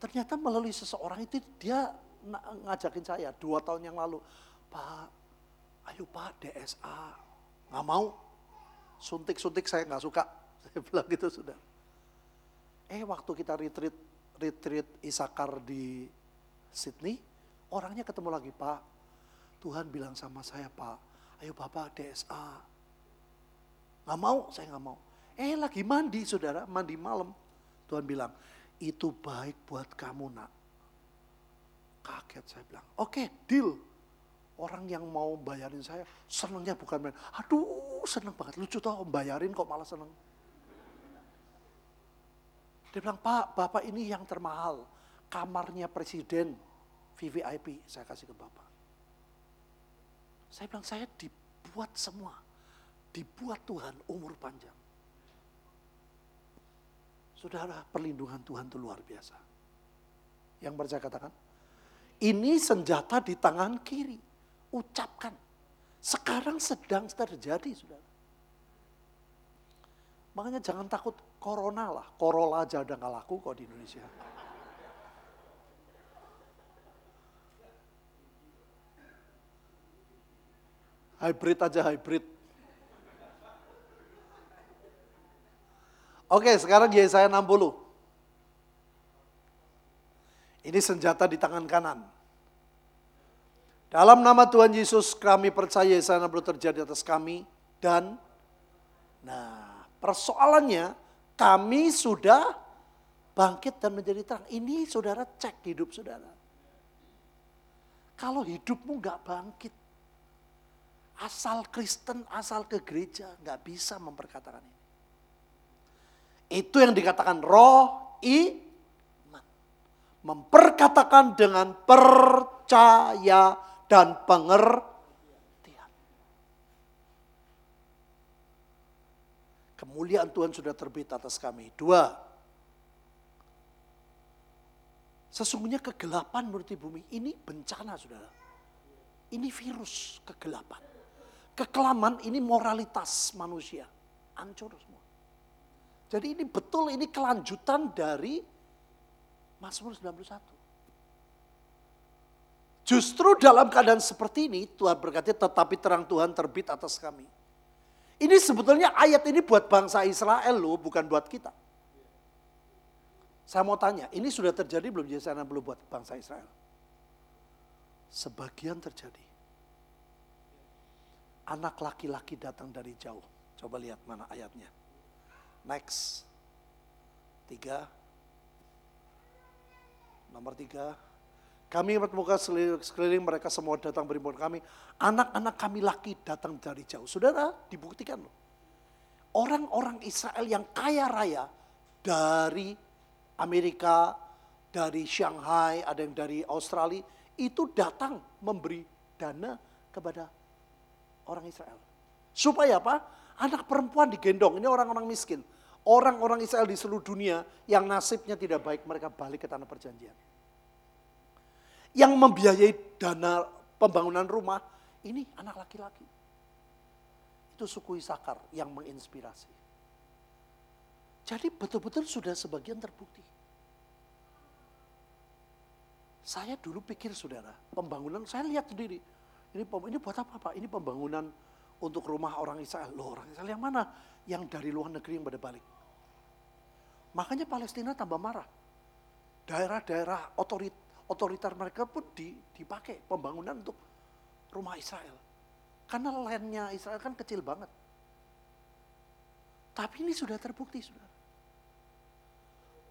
B: Ternyata melalui seseorang itu dia ngajakin saya dua tahun yang lalu. Pak, ayo Pak DSA. Nggak mau. Suntik-suntik saya nggak suka. Saya bilang gitu sudah. Eh waktu kita retreat, retreat Isakar di Sydney, orangnya ketemu lagi Pak. Tuhan bilang sama saya Pak, ayo Bapak DSA Gak mau, saya gak mau. Eh lagi mandi saudara, mandi malam. Tuhan bilang, itu baik buat kamu nak. Kaget saya bilang, oke okay, deal. Orang yang mau bayarin saya, senangnya bukan main. Aduh seneng banget, lucu toh bayarin kok malah seneng. Dia bilang, Pak, Bapak ini yang termahal. Kamarnya presiden, VVIP, saya kasih ke Bapak. Saya bilang, saya dibuat semua dibuat Tuhan umur panjang. Saudara, perlindungan Tuhan itu luar biasa. Yang percaya katakan, ini senjata di tangan kiri. Ucapkan. Sekarang sedang terjadi, saudara. Makanya jangan takut corona lah. Corolla aja udah gak laku kok di Indonesia. Hybrid aja hybrid. Oke, sekarang Yesaya 60. Ini senjata di tangan kanan. Dalam nama Tuhan Yesus kami percaya Yesaya 60 terjadi atas kami. Dan, nah persoalannya kami sudah bangkit dan menjadi terang. Ini saudara cek hidup saudara. Kalau hidupmu nggak bangkit, asal Kristen, asal ke gereja, nggak bisa memperkatakan ini. Itu yang dikatakan roh iman. Memperkatakan dengan percaya dan pengertian. Kemuliaan Tuhan sudah terbit atas kami. Dua, sesungguhnya kegelapan menurut bumi ini bencana saudara. Ini virus kegelapan. Kekelaman ini moralitas manusia. Hancur semua. Jadi ini betul ini kelanjutan dari Mazmur 91. Justru dalam keadaan seperti ini Tuhan berkata tetapi terang Tuhan terbit atas kami. Ini sebetulnya ayat ini buat bangsa Israel loh, bukan buat kita. Saya mau tanya, ini sudah terjadi belum jadi sana belum buat bangsa Israel? Sebagian terjadi. Anak laki-laki datang dari jauh. Coba lihat mana ayatnya. Next. Tiga. Nomor tiga. Kami bermuka sekeliling mereka semua datang berimbun kami. Anak-anak kami laki datang dari jauh. Saudara, dibuktikan loh. Orang-orang Israel yang kaya raya dari Amerika, dari Shanghai, ada yang dari Australia, itu datang memberi dana kepada orang Israel. Supaya apa? Anak perempuan digendong, ini orang-orang miskin. Orang-orang Israel di seluruh dunia yang nasibnya tidak baik, mereka balik ke tanah perjanjian. Yang membiayai dana pembangunan rumah, ini anak laki-laki. Itu suku Isakar yang menginspirasi. Jadi betul-betul sudah sebagian terbukti. Saya dulu pikir saudara, pembangunan saya lihat sendiri. Ini ini buat apa Pak? Ini pembangunan untuk rumah orang Israel. Loh orang Israel yang mana? Yang dari luar negeri yang pada balik. Makanya Palestina tambah marah. Daerah-daerah otorit, otoriter mereka pun dipakai pembangunan untuk rumah Israel. Karena landnya Israel kan kecil banget. Tapi ini sudah terbukti, sudah.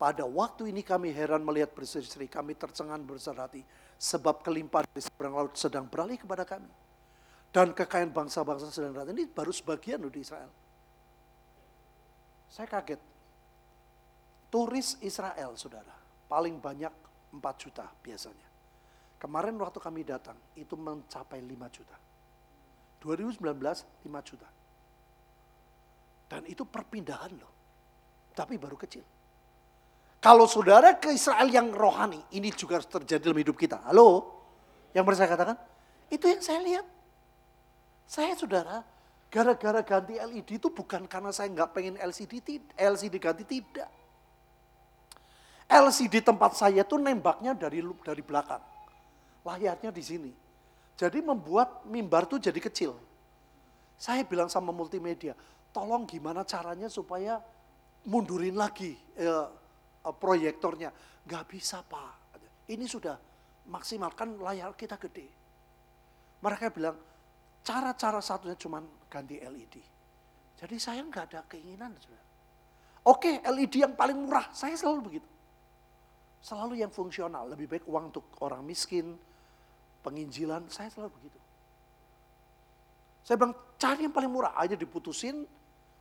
B: Pada waktu ini kami heran melihat berseri-seri, kami tercengang besar hati. Sebab kelimpahan di seberang laut sedang beralih kepada kami. Dan kekayaan bangsa-bangsa sedang datang. Ini baru sebagian loh di Israel. Saya kaget. Turis Israel, saudara. Paling banyak 4 juta biasanya. Kemarin waktu kami datang, itu mencapai 5 juta. 2019, 5 juta. Dan itu perpindahan loh. Tapi baru kecil. Kalau saudara ke Israel yang rohani, ini juga terjadi dalam hidup kita. Halo? Yang pernah saya katakan? Itu yang saya lihat. Saya saudara, gara-gara ganti LED itu bukan karena saya nggak pengen LCD, LCD ganti, tidak. LCD tempat saya tuh nembaknya dari dari belakang. Layarnya di sini. Jadi membuat mimbar tuh jadi kecil. Saya bilang sama multimedia, tolong gimana caranya supaya mundurin lagi eh, uh, proyektornya. Gak bisa pak. Ini sudah maksimalkan layar kita gede. Mereka bilang, cara-cara satunya cuma ganti LED. Jadi saya nggak ada keinginan. Saudara. Oke, LED yang paling murah, saya selalu begitu. Selalu yang fungsional, lebih baik uang untuk orang miskin, penginjilan, saya selalu begitu. Saya bilang, cari yang paling murah, aja diputusin,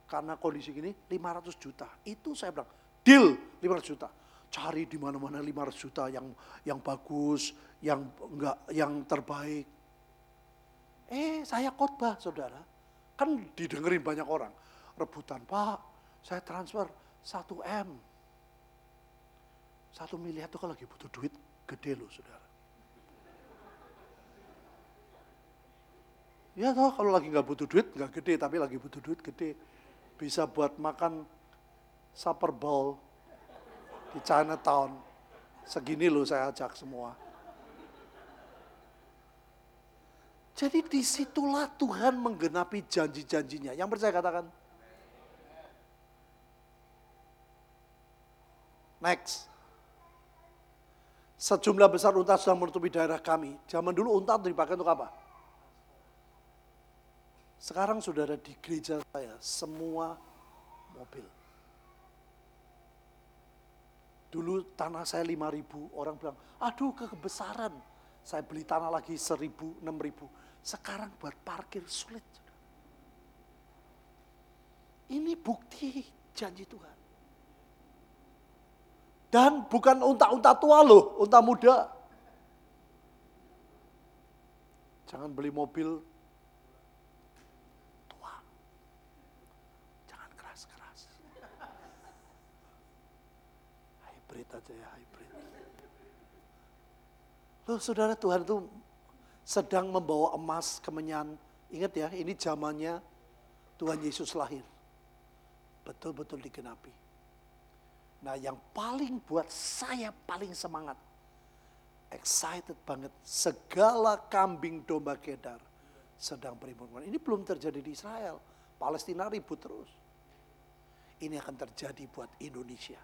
B: karena kondisi gini 500 juta. Itu saya bilang, Deal 500 juta. Cari di mana-mana 500 juta yang yang bagus, yang enggak yang terbaik. Eh, saya khotbah, Saudara. Kan didengerin banyak orang. Rebutan, Pak, saya transfer 1 M. 1 miliar itu kalau lagi butuh duit, gede loh, Saudara. Ya toh kalau lagi nggak butuh duit nggak gede, tapi lagi butuh duit gede. Bisa buat makan Super Bowl di Chinatown. Segini loh saya ajak semua. Jadi di situlah Tuhan menggenapi janji-janjinya. Yang percaya katakan. Next. Sejumlah besar unta sudah menutupi daerah kami. Zaman dulu unta dipakai untuk apa? Sekarang sudah ada di gereja saya semua mobil. Dulu tanah saya 5 ribu, orang bilang, aduh kebesaran. Saya beli tanah lagi 1000, 6000. Sekarang buat parkir sulit. Ini bukti janji Tuhan. Dan bukan unta-unta tua loh, unta muda. Jangan beli mobil tua. Jangan keras-keras. Hybrid aja ya, hybrid. Loh saudara Tuhan itu sedang membawa emas kemenyan. Ingat ya, ini zamannya Tuhan Yesus lahir. Betul-betul digenapi. Nah yang paling buat saya paling semangat. Excited banget. Segala kambing domba kedar sedang berimun. Ini belum terjadi di Israel. Palestina ribut terus. Ini akan terjadi buat Indonesia.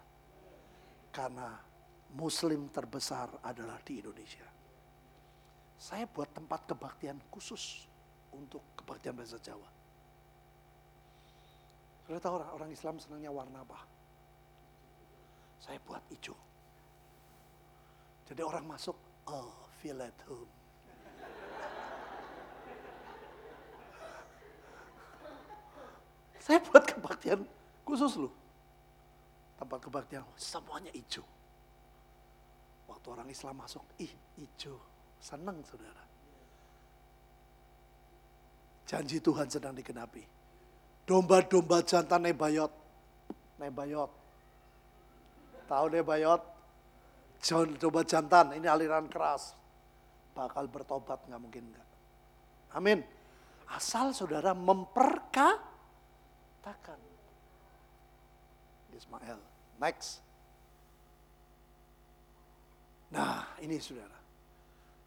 B: Karena muslim terbesar adalah di Indonesia. Saya buat tempat kebaktian khusus untuk kebaktian bahasa Jawa. Sudah tahu orang, orang Islam senangnya warna apa? Saya buat hijau. Jadi orang masuk, oh feel at home. Saya buat kebaktian khusus loh. Tempat kebaktian semuanya hijau. Waktu orang Islam masuk, ih hijau. Senang saudara. Janji Tuhan sedang digenapi. Domba-domba jantan Nebayot. Nebayot. Tahu Nebayot? Domba jantan, ini aliran keras. Bakal bertobat, nggak mungkin nggak. Amin. Asal saudara memperkatakan. Ismail. Next. Nah, ini saudara.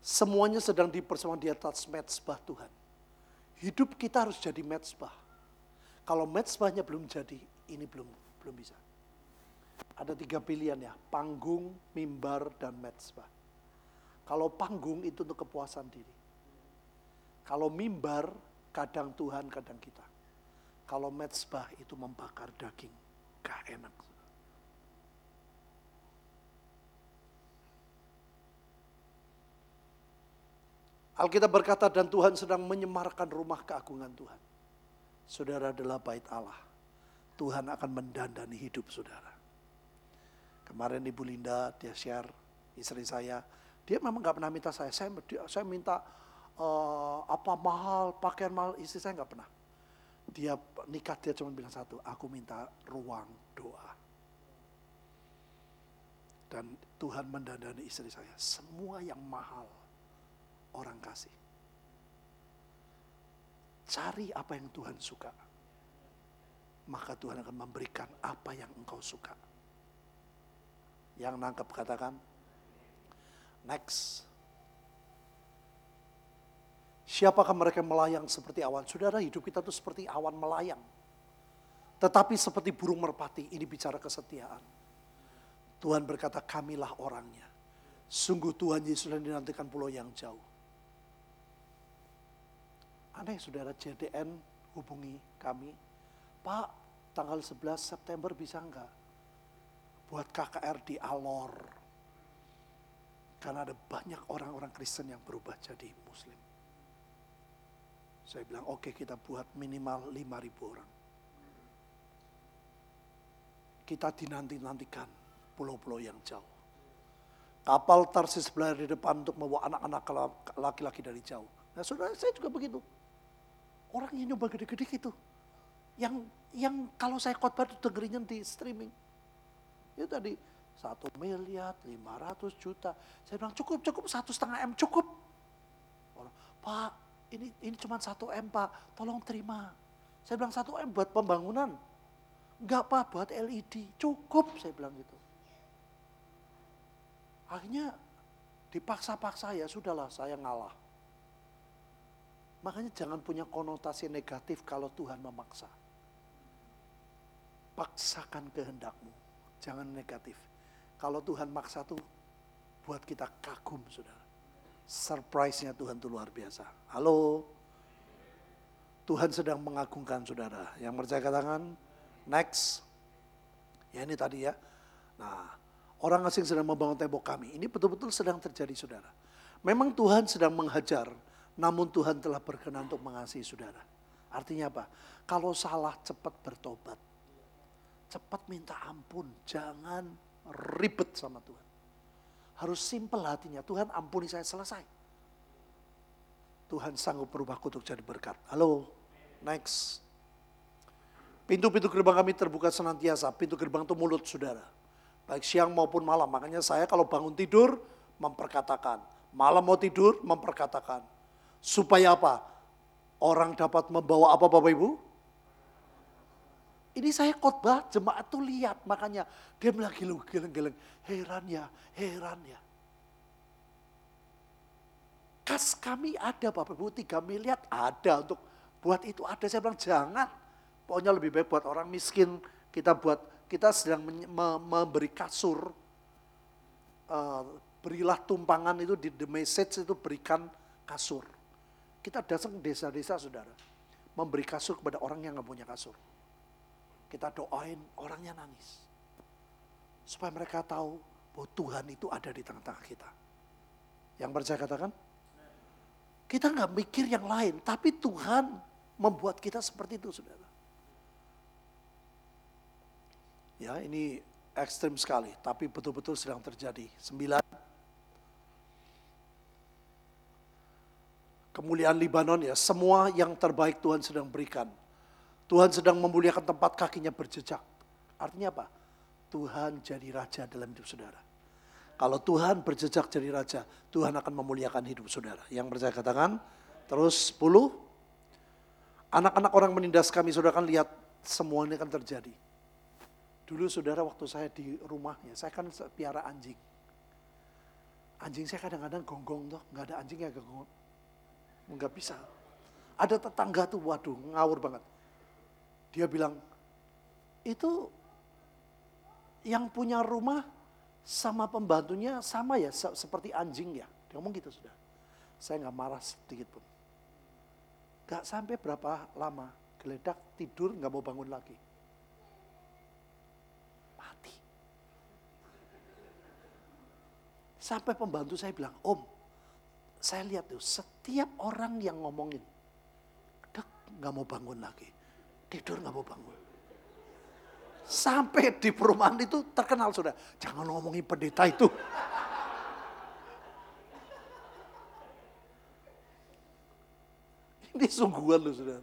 B: Semuanya sedang dipersembahkan di atas mezbah Tuhan. Hidup kita harus jadi mezbah. Kalau mezbahnya belum jadi, ini belum belum bisa. Ada tiga pilihan ya, panggung, mimbar, dan mezbah. Kalau panggung itu untuk kepuasan diri. Kalau mimbar, kadang Tuhan, kadang kita. Kalau mezbah itu membakar daging, gak enak. Alkitab berkata dan Tuhan sedang menyemarkan rumah keagungan Tuhan. Saudara adalah bait Allah. Tuhan akan mendandani hidup saudara. Kemarin Ibu Linda dia share istri saya, dia memang nggak pernah minta saya. Saya, saya minta uh, apa mahal, pakaian mahal, istri saya nggak pernah. Dia nikah dia cuma bilang satu, aku minta ruang doa. Dan Tuhan mendandani istri saya. Semua yang mahal orang kasih. Cari apa yang Tuhan suka. Maka Tuhan akan memberikan apa yang engkau suka. Yang nangkep katakan, next. Siapakah mereka melayang seperti awan? Saudara hidup kita itu seperti awan melayang. Tetapi seperti burung merpati, ini bicara kesetiaan. Tuhan berkata, kamilah orangnya. Sungguh Tuhan Yesus yang dinantikan pulau yang jauh. Aneh saudara JDN hubungi kami. Pak, tanggal 11 September bisa enggak? Buat KKR di Alor. Karena ada banyak orang-orang Kristen yang berubah jadi Muslim. Saya bilang, oke okay, kita buat minimal 5.000 orang. Kita dinanti-nantikan pulau-pulau yang jauh. Kapal Tarsis berada di depan untuk membawa anak-anak laki-laki dari jauh. Nah saudara, saya juga begitu. Orang yang nyoba gede-gede gitu. Yang yang kalau saya khotbah itu dengerinnya di streaming. Itu tadi satu miliar, lima ratus juta. Saya bilang cukup, cukup satu setengah m cukup. Orang, Pak, ini ini cuma satu m Pak, tolong terima. Saya bilang satu m buat pembangunan. Enggak Pak, buat LED, cukup saya bilang gitu. Akhirnya dipaksa-paksa ya sudahlah saya ngalah. Makanya jangan punya konotasi negatif kalau Tuhan memaksa. Paksakan kehendakmu, jangan negatif. Kalau Tuhan maksa tuh buat kita kagum, saudara. Surprise-nya Tuhan tuh luar biasa. Halo, Tuhan sedang mengagungkan saudara. Yang percaya katakan, next. Ya ini tadi ya. Nah, orang asing sedang membangun tembok kami. Ini betul-betul sedang terjadi saudara. Memang Tuhan sedang menghajar namun Tuhan telah berkenan untuk mengasihi saudara. Artinya apa? Kalau salah cepat bertobat. Cepat minta ampun. Jangan ribet sama Tuhan. Harus simpel hatinya. Tuhan ampuni saya selesai. Tuhan sanggup berubah kutuk jadi berkat. Halo, next. Pintu-pintu gerbang kami terbuka senantiasa. Pintu gerbang itu mulut saudara. Baik siang maupun malam. Makanya saya kalau bangun tidur memperkatakan. Malam mau tidur memperkatakan. Supaya apa? Orang dapat membawa apa Bapak Ibu? Ini saya khotbah, jemaat tuh lihat. Makanya dia bilang geleng-geleng. Heran ya, heran ya. Kas kami ada Bapak Ibu, tiga miliar ada untuk buat itu ada. Saya bilang jangan. Pokoknya lebih baik buat orang miskin kita buat kita sedang memberi kasur. Uh, berilah tumpangan itu di the message itu berikan kasur. Kita datang desa-desa saudara. Memberi kasur kepada orang yang nggak punya kasur. Kita doain orangnya nangis. Supaya mereka tahu bahwa Tuhan itu ada di tengah-tengah kita. Yang percaya katakan? Kita nggak mikir yang lain, tapi Tuhan membuat kita seperti itu, saudara. Ya, ini ekstrim sekali, tapi betul-betul sedang terjadi. Sembilan. Kemuliaan Libanon ya, semua yang terbaik Tuhan sedang berikan. Tuhan sedang memuliakan tempat kakinya berjejak. Artinya apa? Tuhan jadi raja dalam hidup saudara. Kalau Tuhan berjejak jadi raja, Tuhan akan memuliakan hidup saudara. Yang percaya katakan, terus 10. Anak-anak orang menindas kami, saudara kan lihat semua ini akan terjadi. Dulu saudara waktu saya di rumahnya, saya kan piara anjing. Anjing saya kadang-kadang gonggong tuh, nggak ada anjing yang gonggong. Nggak bisa. Ada tetangga tuh, waduh ngawur banget. Dia bilang, itu yang punya rumah sama pembantunya sama ya, seperti anjing ya. Dia ngomong gitu sudah. Saya nggak marah sedikit pun. Gak sampai berapa lama, geledak tidur nggak mau bangun lagi. Sampai pembantu saya bilang, Om, saya lihat tuh setiap orang yang ngomongin, dek nggak mau bangun lagi, tidur nggak mau bangun. Sampai di perumahan itu terkenal sudah, jangan ngomongin pendeta itu. Ini sungguhan loh sudah.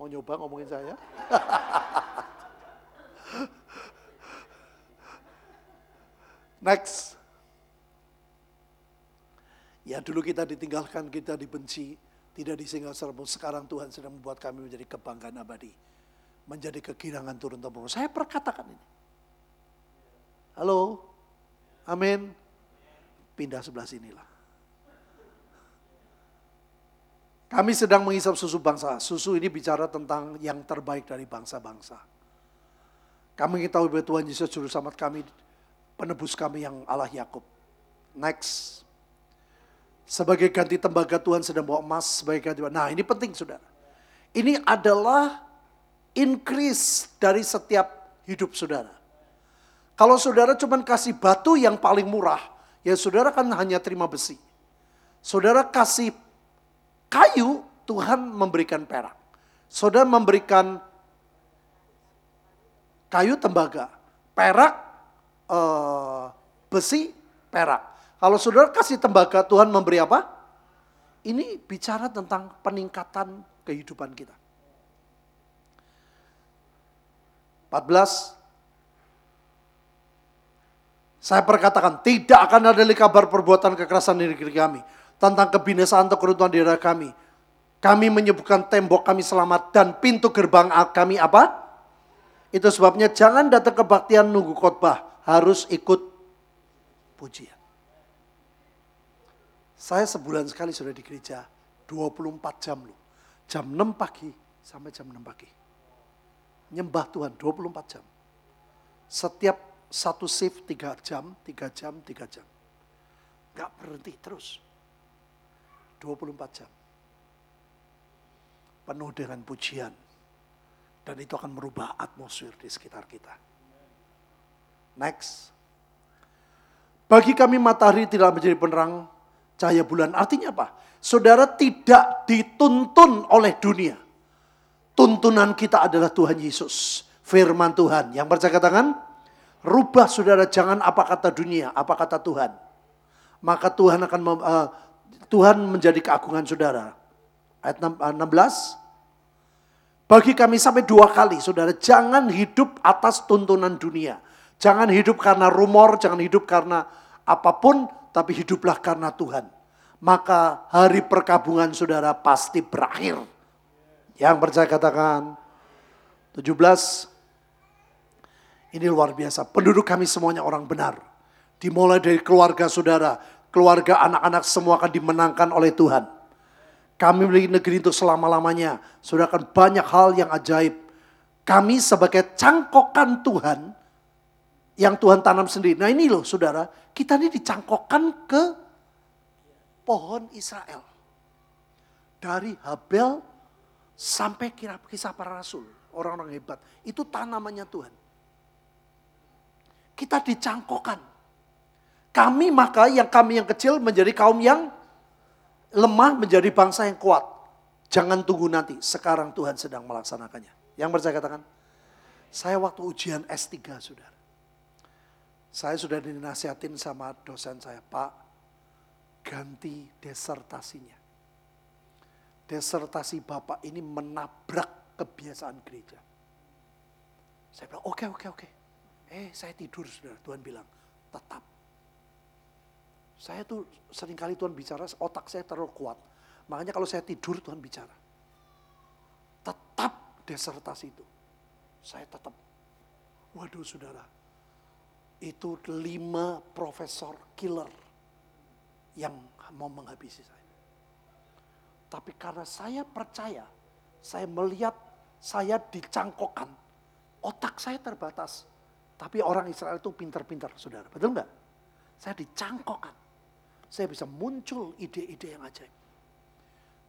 B: Mau nyoba ngomongin saya? Next. Ya dulu kita ditinggalkan, kita dibenci, tidak disinggah serbu. Sekarang Tuhan sedang membuat kami menjadi kebanggaan abadi. Menjadi kegirangan turun temurun. Saya perkatakan ini. Halo? Amin. Pindah sebelah sinilah. Kami sedang menghisap susu bangsa. Susu ini bicara tentang yang terbaik dari bangsa-bangsa. Kami mengetahui bahwa Tuhan Yesus juru selamat kami, penebus kami yang Allah Yakub. Next. Sebagai ganti tembaga Tuhan sedang bawa emas sebagai ganti. Nah ini penting saudara. Ini adalah increase dari setiap hidup saudara. Kalau saudara cuma kasih batu yang paling murah, ya saudara kan hanya terima besi. Saudara kasih kayu, Tuhan memberikan perak. Saudara memberikan kayu tembaga, perak, uh, besi, perak. Kalau saudara kasih tembaga, Tuhan memberi apa? Ini bicara tentang peningkatan kehidupan kita. 14. Saya perkatakan, tidak akan ada lagi kabar perbuatan kekerasan di negeri kami. Tentang kebinasaan atau keruntuhan di daerah kami. Kami menyebutkan tembok kami selamat dan pintu gerbang kami apa? Itu sebabnya jangan datang kebaktian nunggu khotbah. Harus ikut pujian. Saya sebulan sekali sudah di gereja, 24 jam loh. Jam 6 pagi sampai jam 6 pagi. Nyembah Tuhan 24 jam. Setiap satu shift 3 jam, 3 jam, 3 jam. Gak berhenti terus. 24 jam. Penuh dengan pujian. Dan itu akan merubah atmosfer di sekitar kita. Next. Bagi kami matahari tidak menjadi penerang cahaya bulan. Artinya apa? Saudara tidak dituntun oleh dunia. Tuntunan kita adalah Tuhan Yesus. Firman Tuhan. Yang percaya katakan, rubah saudara jangan apa kata dunia, apa kata Tuhan. Maka Tuhan akan uh, Tuhan menjadi keagungan saudara. Ayat 16. Bagi kami sampai dua kali, saudara, jangan hidup atas tuntunan dunia. Jangan hidup karena rumor, jangan hidup karena apa pun, tapi hiduplah karena Tuhan. Maka hari perkabungan saudara pasti berakhir. Yang percaya katakan, 17, ini luar biasa. Penduduk kami semuanya orang benar. Dimulai dari keluarga saudara, keluarga anak-anak semua akan dimenangkan oleh Tuhan kami memiliki negeri itu selama-lamanya. Sudah akan banyak hal yang ajaib. Kami sebagai cangkokan Tuhan yang Tuhan tanam sendiri. Nah ini loh saudara, kita ini dicangkokkan ke pohon Israel. Dari Habel sampai kisah para rasul. Orang-orang hebat. Itu tanamannya Tuhan. Kita dicangkokkan. Kami maka yang kami yang kecil menjadi kaum yang lemah menjadi bangsa yang kuat. Jangan tunggu nanti, sekarang Tuhan sedang melaksanakannya. Yang percaya katakan, saya waktu ujian S3 saudara. Saya sudah dinasihatin sama dosen saya, Pak, ganti desertasinya. Desertasi Bapak ini menabrak kebiasaan gereja. Saya bilang, oke, oke, oke. Eh, saya tidur saudara, Tuhan bilang, tetap saya tuh sering kali Tuhan bicara, otak saya terlalu kuat. Makanya kalau saya tidur Tuhan bicara. Tetap desertasi itu. Saya tetap. Waduh saudara. Itu lima profesor killer yang mau menghabisi saya. Tapi karena saya percaya, saya melihat saya dicangkokkan. Otak saya terbatas. Tapi orang Israel itu pintar-pintar, saudara. Betul nggak? Saya dicangkokkan saya bisa muncul ide-ide yang ajaib.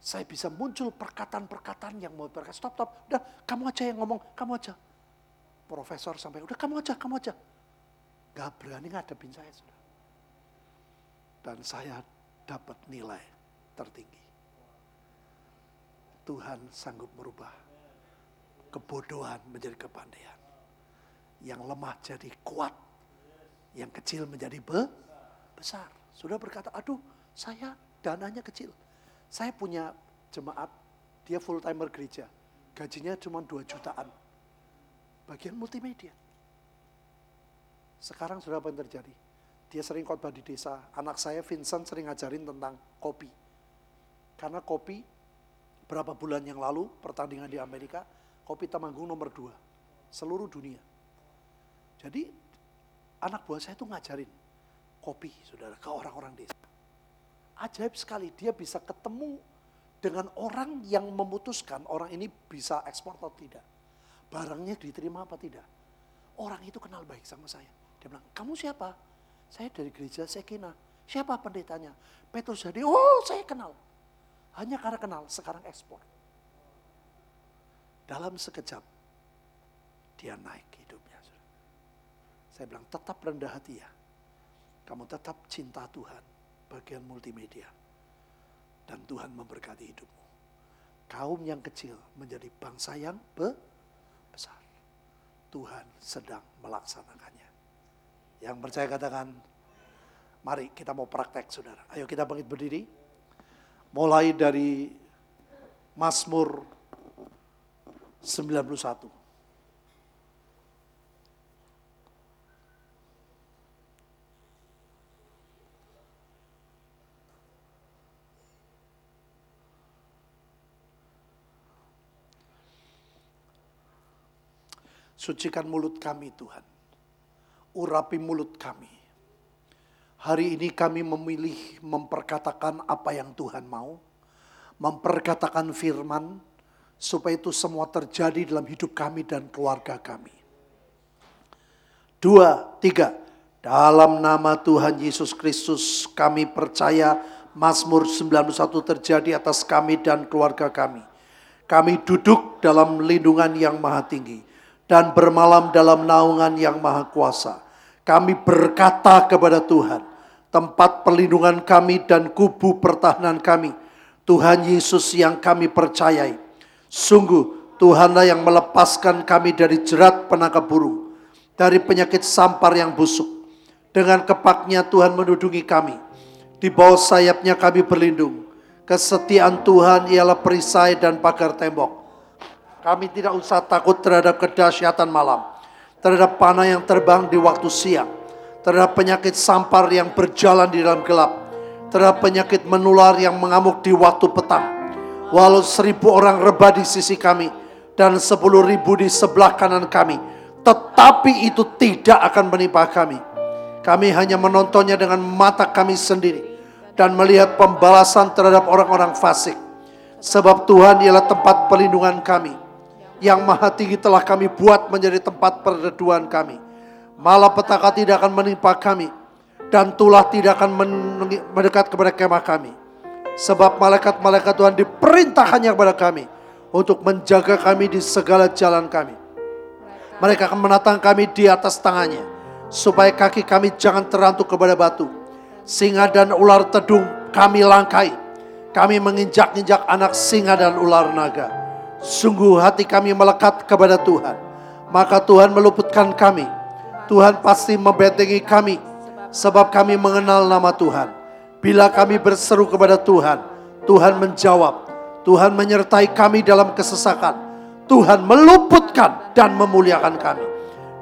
B: Saya bisa muncul perkataan-perkataan yang mau berkata, stop, stop, udah kamu aja yang ngomong, kamu aja. Profesor sampai, udah kamu aja, kamu aja. Gak berani ngadepin saya, sudah. Dan saya dapat nilai tertinggi. Tuhan sanggup merubah kebodohan menjadi kepandaian. Yang lemah jadi kuat. Yang kecil menjadi be besar. Sudah berkata, aduh saya dananya kecil. Saya punya jemaat, dia full timer gereja. Gajinya cuma 2 jutaan. Bagian multimedia. Sekarang sudah apa yang terjadi? Dia sering khotbah di desa. Anak saya Vincent sering ngajarin tentang kopi. Karena kopi berapa bulan yang lalu pertandingan di Amerika, kopi Temanggung nomor dua. Seluruh dunia. Jadi anak buah saya itu ngajarin kopi, saudara, ke orang-orang desa. Ajaib sekali, dia bisa ketemu dengan orang yang memutuskan orang ini bisa ekspor atau tidak. Barangnya diterima apa tidak. Orang itu kenal baik sama saya. Dia bilang, kamu siapa? Saya dari gereja Sekina. Siapa pendetanya? Petrus jadi, oh saya kenal. Hanya karena kenal, sekarang ekspor. Dalam sekejap, dia naik hidupnya. Saya bilang, tetap rendah hati ya kamu tetap cinta Tuhan, bagian multimedia. Dan Tuhan memberkati hidupmu. Kaum yang kecil menjadi bangsa yang besar. Tuhan sedang melaksanakannya. Yang percaya katakan, mari kita mau praktek saudara. Ayo kita bangkit berdiri. Mulai dari Mazmur 91. Sucikan mulut kami Tuhan. Urapi mulut kami. Hari ini kami memilih memperkatakan apa yang Tuhan mau. Memperkatakan firman. Supaya itu semua terjadi dalam hidup kami dan keluarga kami. Dua, tiga. Dalam nama Tuhan Yesus Kristus kami percaya Mazmur 91 terjadi atas kami dan keluarga kami. Kami duduk dalam lindungan yang maha tinggi dan bermalam dalam naungan yang maha kuasa. Kami berkata kepada Tuhan, tempat perlindungan kami dan kubu pertahanan kami, Tuhan Yesus yang kami percayai. Sungguh Tuhanlah yang melepaskan kami dari jerat penangkap burung, dari penyakit sampar yang busuk. Dengan kepaknya Tuhan menudungi kami, Di bawah sayapnya kami berlindung. Kesetiaan Tuhan ialah perisai dan pagar tembok. Kami tidak usah takut terhadap kedahsyatan malam, terhadap panah yang terbang di waktu siang, terhadap penyakit sampar yang berjalan di dalam gelap, terhadap penyakit menular yang mengamuk di waktu petang. Walau seribu orang rebah di sisi kami dan sepuluh ribu di sebelah kanan kami, tetapi itu tidak akan menimpa kami. Kami hanya menontonnya dengan mata kami sendiri dan melihat pembalasan terhadap orang-orang fasik. Sebab Tuhan ialah tempat perlindungan kami. Yang maha tinggi telah kami buat menjadi tempat perleduan kami. Malapetaka tidak akan menimpa kami. Dan tulah tidak akan mendekat kepada kemah kami. Sebab malaikat-malaikat Tuhan diperintahkannya kepada kami. Untuk menjaga kami di segala jalan kami. Mereka akan menatang kami di atas tangannya. Supaya kaki kami jangan terantuk kepada batu singa dan ular tedung kami langkai. Kami menginjak-injak anak singa dan ular naga. Sungguh hati kami melekat kepada Tuhan. Maka Tuhan meluputkan kami. Tuhan pasti membentengi kami. Sebab kami mengenal nama Tuhan. Bila kami berseru kepada Tuhan, Tuhan menjawab. Tuhan menyertai kami dalam kesesakan. Tuhan meluputkan dan memuliakan kami.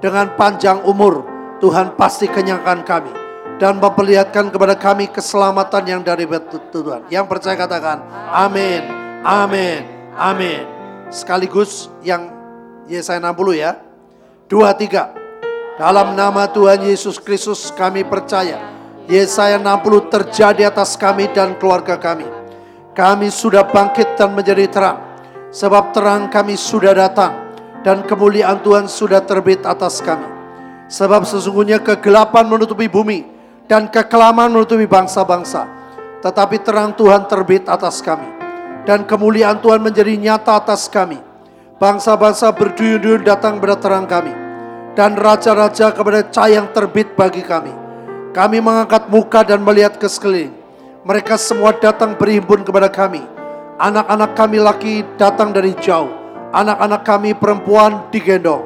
B: Dengan panjang umur, Tuhan pasti kenyangkan kami dan memperlihatkan kepada kami keselamatan yang dari Tuhan. Yang percaya katakan amin, amin, amin. Sekaligus yang Yesaya 60 ya. Dua, tiga. Dalam nama Tuhan Yesus Kristus kami percaya. Yesaya 60 terjadi atas kami dan keluarga kami. Kami sudah bangkit dan menjadi terang. Sebab terang kami sudah datang. Dan kemuliaan Tuhan sudah terbit atas kami. Sebab sesungguhnya kegelapan menutupi bumi dan kekelaman menutupi bangsa-bangsa. Tetapi terang Tuhan terbit atas kami. Dan kemuliaan Tuhan menjadi nyata atas kami. Bangsa-bangsa berduyun-duyun datang kepada terang kami. Dan raja-raja kepada cahaya yang terbit bagi kami. Kami mengangkat muka dan melihat ke sekeliling. Mereka semua datang berhimpun kepada kami. Anak-anak kami laki datang dari jauh. Anak-anak kami perempuan digendong.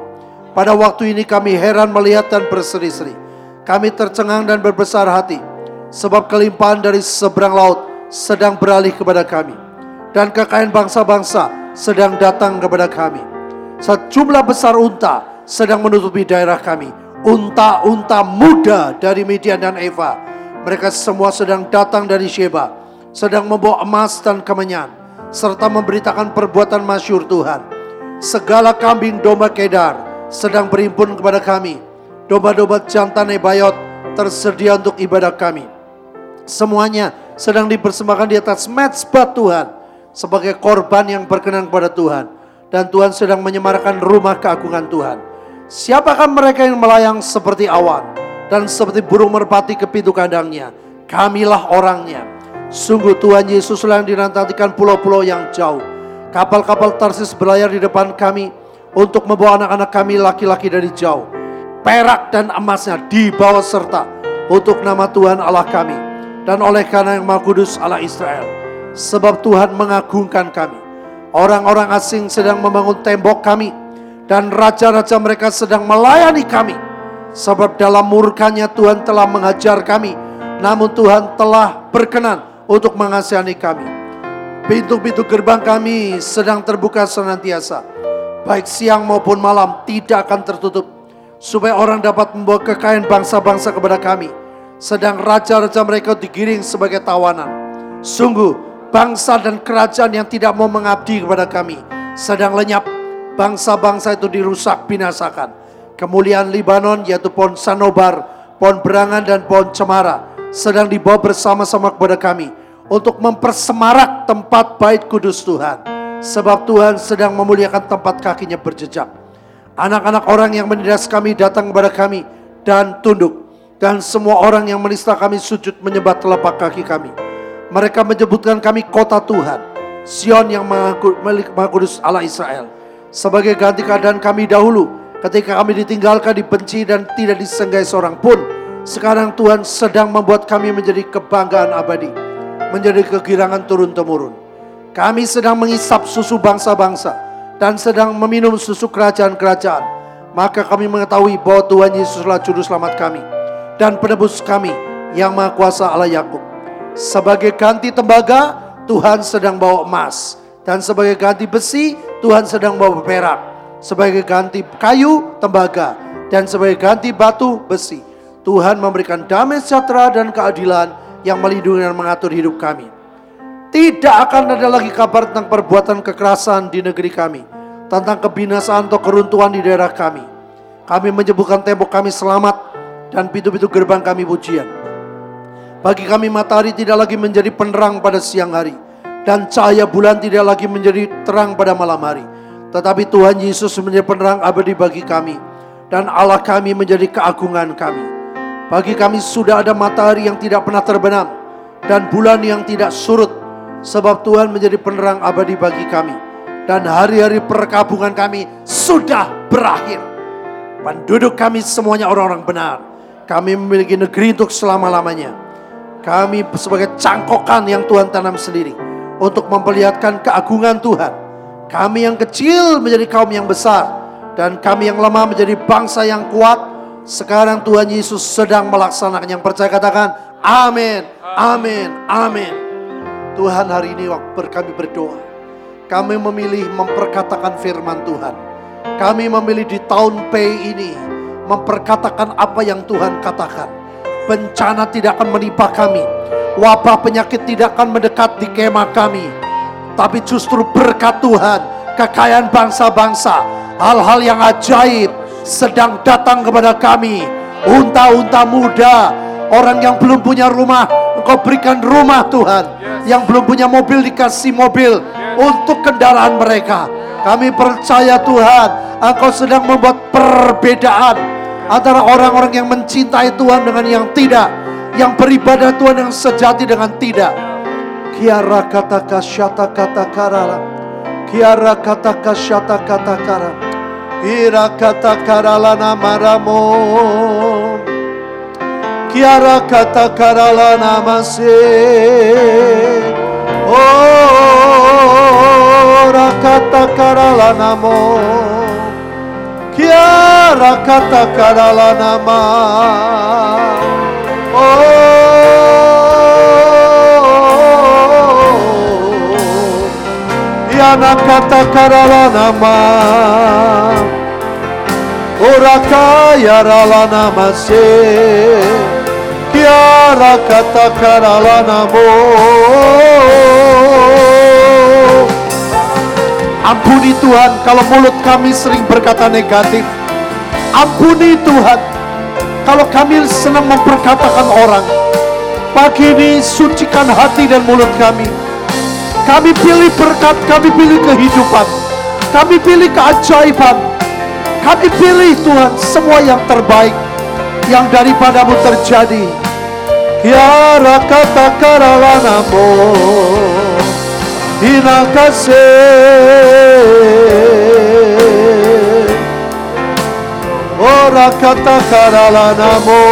B: Pada waktu ini kami heran melihat dan berseri-seri kami tercengang dan berbesar hati, sebab kelimpahan dari seberang laut sedang beralih kepada kami, dan kekayaan bangsa-bangsa sedang datang kepada kami. Sejumlah besar unta sedang menutupi daerah kami, unta-unta muda dari Midian dan Eva. Mereka semua sedang datang dari Sheba, sedang membawa emas dan kemenyan, serta memberitakan perbuatan masyur Tuhan. Segala kambing domba kedar sedang berhimpun kepada kami domba-domba jantan Nebayot tersedia untuk ibadah kami. Semuanya sedang dipersembahkan di atas mezbah Tuhan sebagai korban yang berkenan kepada Tuhan. Dan Tuhan sedang menyemarakan rumah keagungan Tuhan. Siapakah mereka yang melayang seperti awan dan seperti burung merpati ke pintu kandangnya? Kamilah orangnya. Sungguh Tuhan Yesuslah yang dinantikan pulau-pulau yang jauh. Kapal-kapal Tarsis berlayar di depan kami untuk membawa anak-anak kami laki-laki dari jauh perak dan emasnya dibawa serta untuk nama Tuhan Allah kami dan oleh karena yang Maha Kudus Allah Israel. Sebab Tuhan mengagungkan kami. Orang-orang asing sedang membangun tembok kami dan raja-raja mereka sedang melayani kami. Sebab dalam murkanya Tuhan telah menghajar kami, namun Tuhan telah berkenan untuk mengasihani kami. Pintu-pintu gerbang kami sedang terbuka senantiasa. Baik siang maupun malam tidak akan tertutup supaya orang dapat membawa kekayaan bangsa-bangsa kepada kami. Sedang raja-raja mereka digiring sebagai tawanan. Sungguh, bangsa dan kerajaan yang tidak mau mengabdi kepada kami sedang lenyap. Bangsa-bangsa itu dirusak binasakan. Kemuliaan Libanon yaitu pohon sanobar, pohon berangan dan pohon cemara sedang dibawa bersama-sama kepada kami untuk mempersemarak tempat bait kudus Tuhan. Sebab Tuhan sedang memuliakan tempat kakinya berjejak. Anak-anak orang yang menindas kami datang kepada kami dan tunduk. Dan semua orang yang menista kami sujud menyembah telapak kaki kami. Mereka menyebutkan kami kota Tuhan. Sion yang Maha Kudus Allah Israel. Sebagai ganti keadaan kami dahulu. Ketika kami ditinggalkan, dibenci dan tidak disenggai seorang pun. Sekarang Tuhan sedang membuat kami menjadi kebanggaan abadi. Menjadi kegirangan turun-temurun. Kami sedang mengisap susu bangsa-bangsa dan sedang meminum susu kerajaan-kerajaan, maka kami mengetahui bahwa Tuhan Yesuslah juru selamat kami dan penebus kami yang maha kuasa Allah Yakub. Sebagai ganti tembaga, Tuhan sedang bawa emas. Dan sebagai ganti besi, Tuhan sedang bawa perak. Sebagai ganti kayu, tembaga. Dan sebagai ganti batu, besi. Tuhan memberikan damai sejahtera dan keadilan yang melindungi dan mengatur hidup kami. Tidak akan ada lagi kabar tentang perbuatan kekerasan di negeri kami. Tentang kebinasaan atau keruntuhan di daerah kami. Kami menyebutkan tembok kami selamat dan pintu-pintu gerbang kami pujian. Bagi kami matahari tidak lagi menjadi penerang pada siang hari. Dan cahaya bulan tidak lagi menjadi terang pada malam hari. Tetapi Tuhan Yesus menjadi penerang abadi bagi kami. Dan Allah kami menjadi keagungan kami. Bagi kami sudah ada matahari yang tidak pernah terbenam. Dan bulan yang tidak surut. Sebab Tuhan menjadi penerang abadi bagi kami. Dan hari-hari perkabungan kami sudah berakhir. Penduduk kami semuanya orang-orang benar. Kami memiliki negeri untuk selama-lamanya. Kami sebagai cangkokan yang Tuhan tanam sendiri untuk memperlihatkan keagungan Tuhan. Kami yang kecil menjadi kaum yang besar dan kami yang lemah menjadi bangsa yang kuat. Sekarang Tuhan Yesus sedang melaksanakan yang percaya katakan amin, amin, amin. Tuhan hari ini waktu kami berdoa. Kami memilih memperkatakan firman Tuhan. Kami memilih di tahun P ini memperkatakan apa yang Tuhan katakan Bencana tidak akan menimpa kami. Wabah penyakit tidak akan mendekat di kemah kami. Tapi justru berkat Tuhan, kekayaan bangsa-bangsa, hal-hal yang ajaib sedang datang kepada kami. Unta-unta muda, orang yang belum punya rumah, Engkau berikan rumah Tuhan. Yang belum punya mobil dikasih mobil untuk kendaraan mereka. Kami percaya Tuhan, Engkau sedang membuat perbedaan antara orang-orang yang mencintai Tuhan dengan yang tidak, yang beribadah Tuhan yang sejati dengan tidak. Kiara kata kasyata kata karala. Kiara kata kasyata kata kara. Ira kata karala namaramo. Kiara kata karala namase. Oh, rakata karala namo. Kiara kata karala nama. Oh. Yana kata karala nama. Ora kaya rala nama se Ampuni Tuhan kalau mulut kami sering berkata negatif. Ampuni Tuhan kalau kami senang memperkatakan orang. Pagi ini sucikan hati dan mulut kami. Kami pilih berkat, kami pilih kehidupan. Kami pilih keajaiban. Kami pilih Tuhan semua yang terbaik yang daripadamu terjadi. Kiara kata karalanamo inakase ora kata karala namo.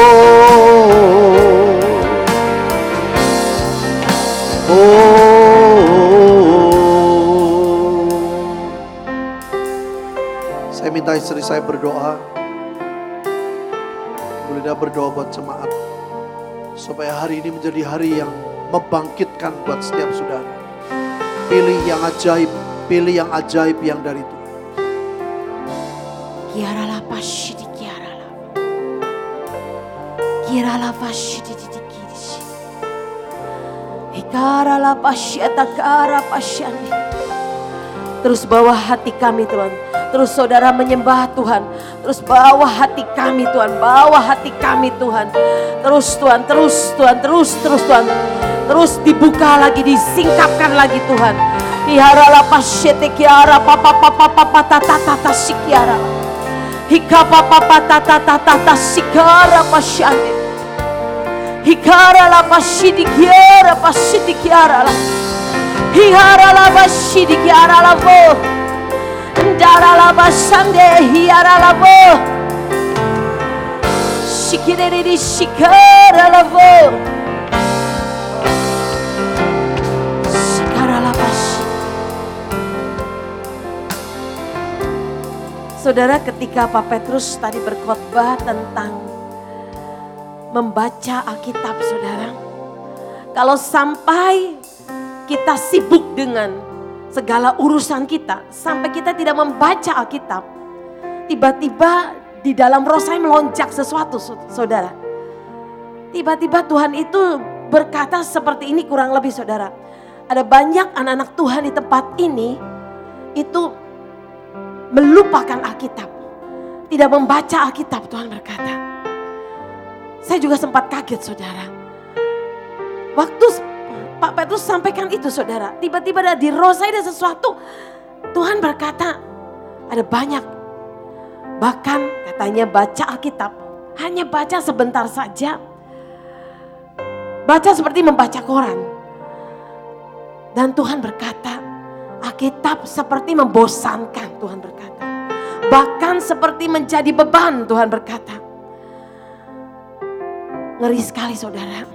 B: Oh. Saya minta istri saya berdoa. Boleh berdoa buat jemaat. Supaya hari ini menjadi hari yang membangkitkan buat setiap saudara Pilih yang ajaib, pilih yang ajaib yang dari Tuhan.
C: Kiara la pashiti kiara la. Kiara la pashiti di kirishi. Ikara la pasyata kara pasyani. Terus bawa hati kami Tuhan. Terus saudara menyembah Tuhan. Terus bawa hati kami Tuhan. Bawa hati kami Tuhan. Terus Tuhan, terus Tuhan, terus, terus Tuhan. Terus dibuka lagi, disingkapkan lagi Tuhan. Ihara la pasyete kiara papa papa papa tata tata sikiara. Hika papa papa tata tata tata sikara pasyate. Hikara la pasyidi kiara pasyidi kiara la. Hihara la pasyidi kiara la vo. Ndara la basande hiara la vo. Shikireri shikara la. Saudara ketika Pak Petrus tadi berkhotbah tentang membaca Alkitab saudara. Kalau sampai kita sibuk dengan segala urusan kita, sampai kita tidak membaca Alkitab, tiba-tiba di dalam roh saya melonjak sesuatu, saudara. Tiba-tiba Tuhan itu berkata seperti ini kurang lebih saudara. Ada banyak anak-anak Tuhan di tempat ini itu melupakan Alkitab. Tidak membaca Alkitab Tuhan berkata. Saya juga sempat kaget saudara. Waktu Pak Petrus sampaikan itu saudara. Tiba-tiba ada di roh saya ada sesuatu. Tuhan berkata ada banyak. Bahkan katanya baca Alkitab. Hanya baca sebentar saja Baca seperti membaca koran. Dan Tuhan berkata, Alkitab seperti membosankan Tuhan berkata. Bahkan seperti menjadi beban Tuhan berkata. Ngeri sekali saudara.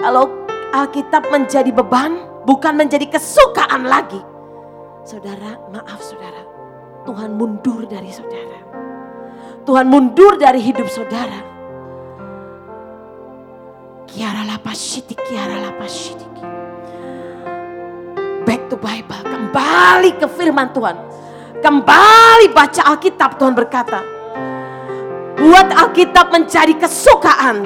C: Kalau Alkitab menjadi beban, bukan menjadi kesukaan lagi. Saudara, maaf saudara. Tuhan mundur dari saudara. Tuhan mundur dari hidup saudara. Kiara lapashiti, kiara lapashiti. Back to Bible, kembali ke firman Tuhan. Kembali baca Alkitab Tuhan berkata. Buat Alkitab menjadi kesukaan.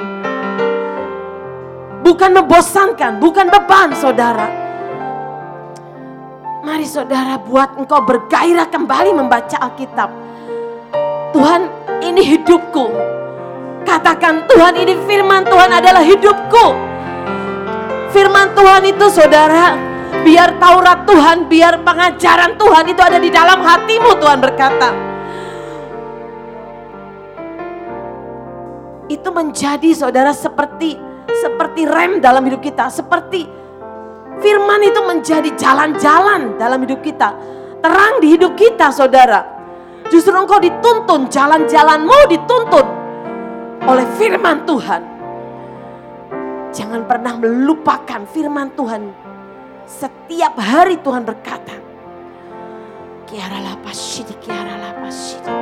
C: Bukan membosankan, bukan beban saudara. Mari saudara buat engkau bergairah kembali membaca Alkitab. Tuhan ini hidupku. Katakan Tuhan ini firman Tuhan adalah hidupku. Firman Tuhan itu saudara, biar Taurat Tuhan, biar pengajaran Tuhan itu ada di dalam hatimu Tuhan berkata. Itu menjadi saudara seperti seperti rem dalam hidup kita, seperti firman itu menjadi jalan-jalan dalam hidup kita. Terang di hidup kita saudara. Justru engkau dituntun, jalan-jalanmu dituntun oleh firman Tuhan. Jangan pernah melupakan firman Tuhan. Setiap hari Tuhan berkata, Kiara lapasidi, kiara lapasidi.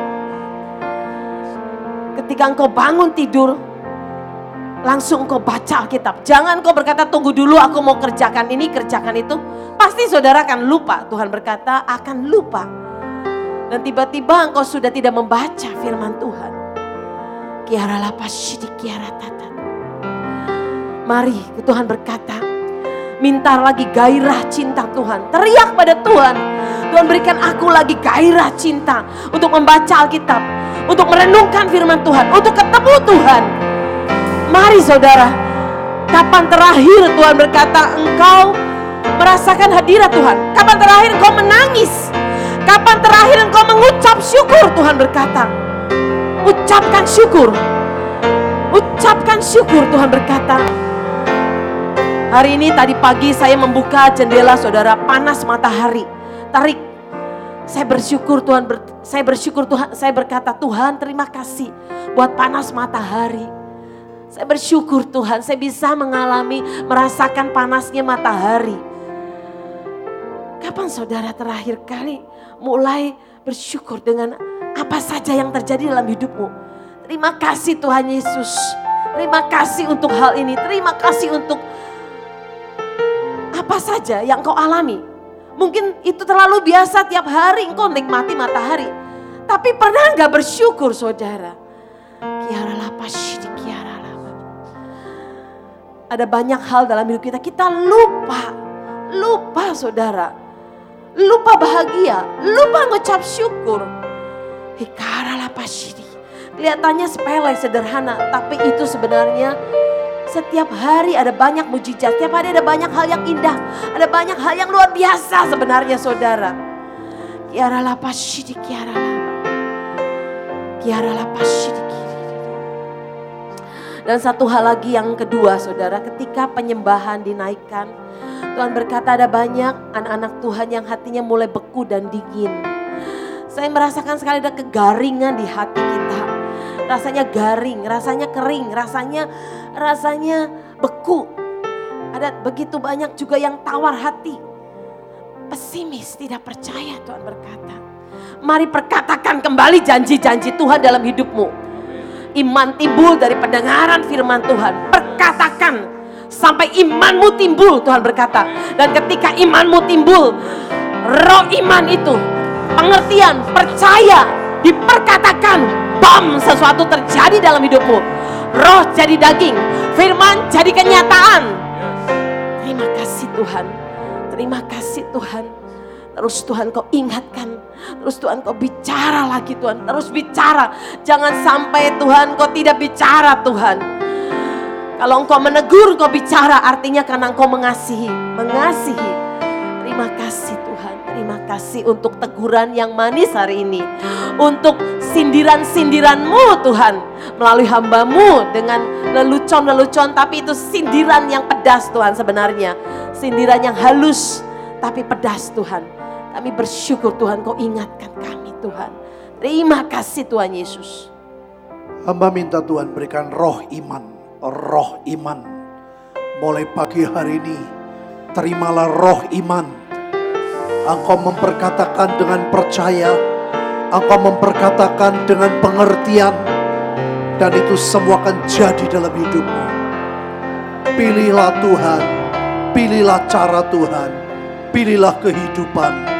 C: Ketika engkau bangun tidur, langsung engkau baca Alkitab. Jangan engkau berkata, tunggu dulu aku mau kerjakan ini, kerjakan itu. Pasti saudara akan lupa. Tuhan berkata, akan lupa. Dan tiba-tiba engkau sudah tidak membaca firman Tuhan. Kiara lapashidi kiara tata. Mari Tuhan berkata, minta lagi gairah cinta Tuhan. Teriak pada Tuhan. Tuhan berikan aku lagi gairah cinta untuk membaca Alkitab. Untuk merenungkan firman Tuhan. Untuk ketemu Tuhan. Mari saudara. Kapan terakhir Tuhan berkata engkau merasakan hadirat Tuhan? Kapan terakhir engkau menangis? Kapan terakhir engkau mengucap syukur Tuhan berkata? Ucapkan syukur. Ucapkan syukur Tuhan berkata. Hari ini tadi pagi saya membuka jendela saudara panas matahari. Tarik. Saya bersyukur Tuhan ber, saya bersyukur Tuhan saya berkata Tuhan terima kasih buat panas matahari. Saya bersyukur Tuhan saya bisa mengalami merasakan panasnya matahari. Kapan saudara terakhir kali mulai bersyukur dengan apa saja yang terjadi dalam hidupmu. Terima kasih Tuhan Yesus. Terima kasih untuk hal ini. Terima kasih untuk apa saja yang kau alami. Mungkin itu terlalu biasa tiap hari engkau nikmati matahari. Tapi pernah nggak bersyukur saudara? Kiara lapas, kiara lapas. Ada banyak hal dalam hidup kita, kita lupa. Lupa saudara. Lupa bahagia, lupa ngucap syukur. Hikara lapashidi. Kelihatannya sepele, sederhana, tapi itu sebenarnya setiap hari ada banyak mujizat, setiap hari ada banyak hal yang indah, ada banyak hal yang luar biasa sebenarnya saudara. Kiara lapashidi, kiara lapa. Kiara lapashidi. Dan satu hal lagi yang kedua saudara, ketika penyembahan dinaikkan, Tuhan berkata ada banyak anak-anak Tuhan yang hatinya mulai beku dan dingin. Saya merasakan sekali ada kegaringan di hati kita. Rasanya garing, rasanya kering, rasanya rasanya beku. Ada begitu banyak juga yang tawar hati. Pesimis, tidak percaya Tuhan berkata. Mari perkatakan kembali janji-janji Tuhan dalam hidupmu. Iman timbul dari pendengaran firman Tuhan. Perkatakan Sampai imanmu timbul Tuhan berkata. Dan ketika imanmu timbul, roh iman itu, pengertian, percaya, diperkatakan, bam sesuatu terjadi dalam hidupmu. Roh jadi daging, firman jadi kenyataan. Terima kasih Tuhan. Terima kasih Tuhan. Terus Tuhan kau ingatkan. Terus Tuhan kau bicara lagi Tuhan. Terus bicara. Jangan sampai Tuhan kau tidak bicara Tuhan. Kalau engkau menegur engkau bicara artinya karena engkau mengasihi. Mengasihi. Terima kasih. Terima kasih untuk teguran yang manis hari ini. Untuk sindiran-sindiranmu Tuhan. Melalui hambamu dengan lelucon-lelucon. Tapi itu sindiran yang pedas Tuhan sebenarnya. Sindiran yang halus tapi pedas Tuhan. Kami bersyukur Tuhan kau ingatkan kami Tuhan. Terima kasih Tuhan Yesus.
B: Hamba minta Tuhan berikan roh iman, roh iman. Mulai pagi hari ini, terimalah roh iman. Engkau memperkatakan dengan percaya, engkau memperkatakan dengan pengertian, dan itu semua akan jadi dalam hidupmu. Pilihlah Tuhan, pilihlah cara Tuhan, pilihlah kehidupan,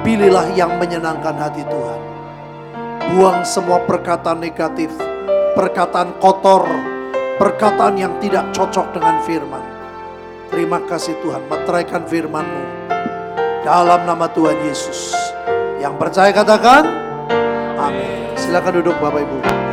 B: Pilihlah yang menyenangkan hati Tuhan. Buang semua perkataan negatif, perkataan kotor, perkataan yang tidak cocok dengan firman. Terima kasih Tuhan, meteraikan firman-Mu. Dalam nama Tuhan Yesus. Yang percaya katakan, amin. Silakan duduk Bapak Ibu.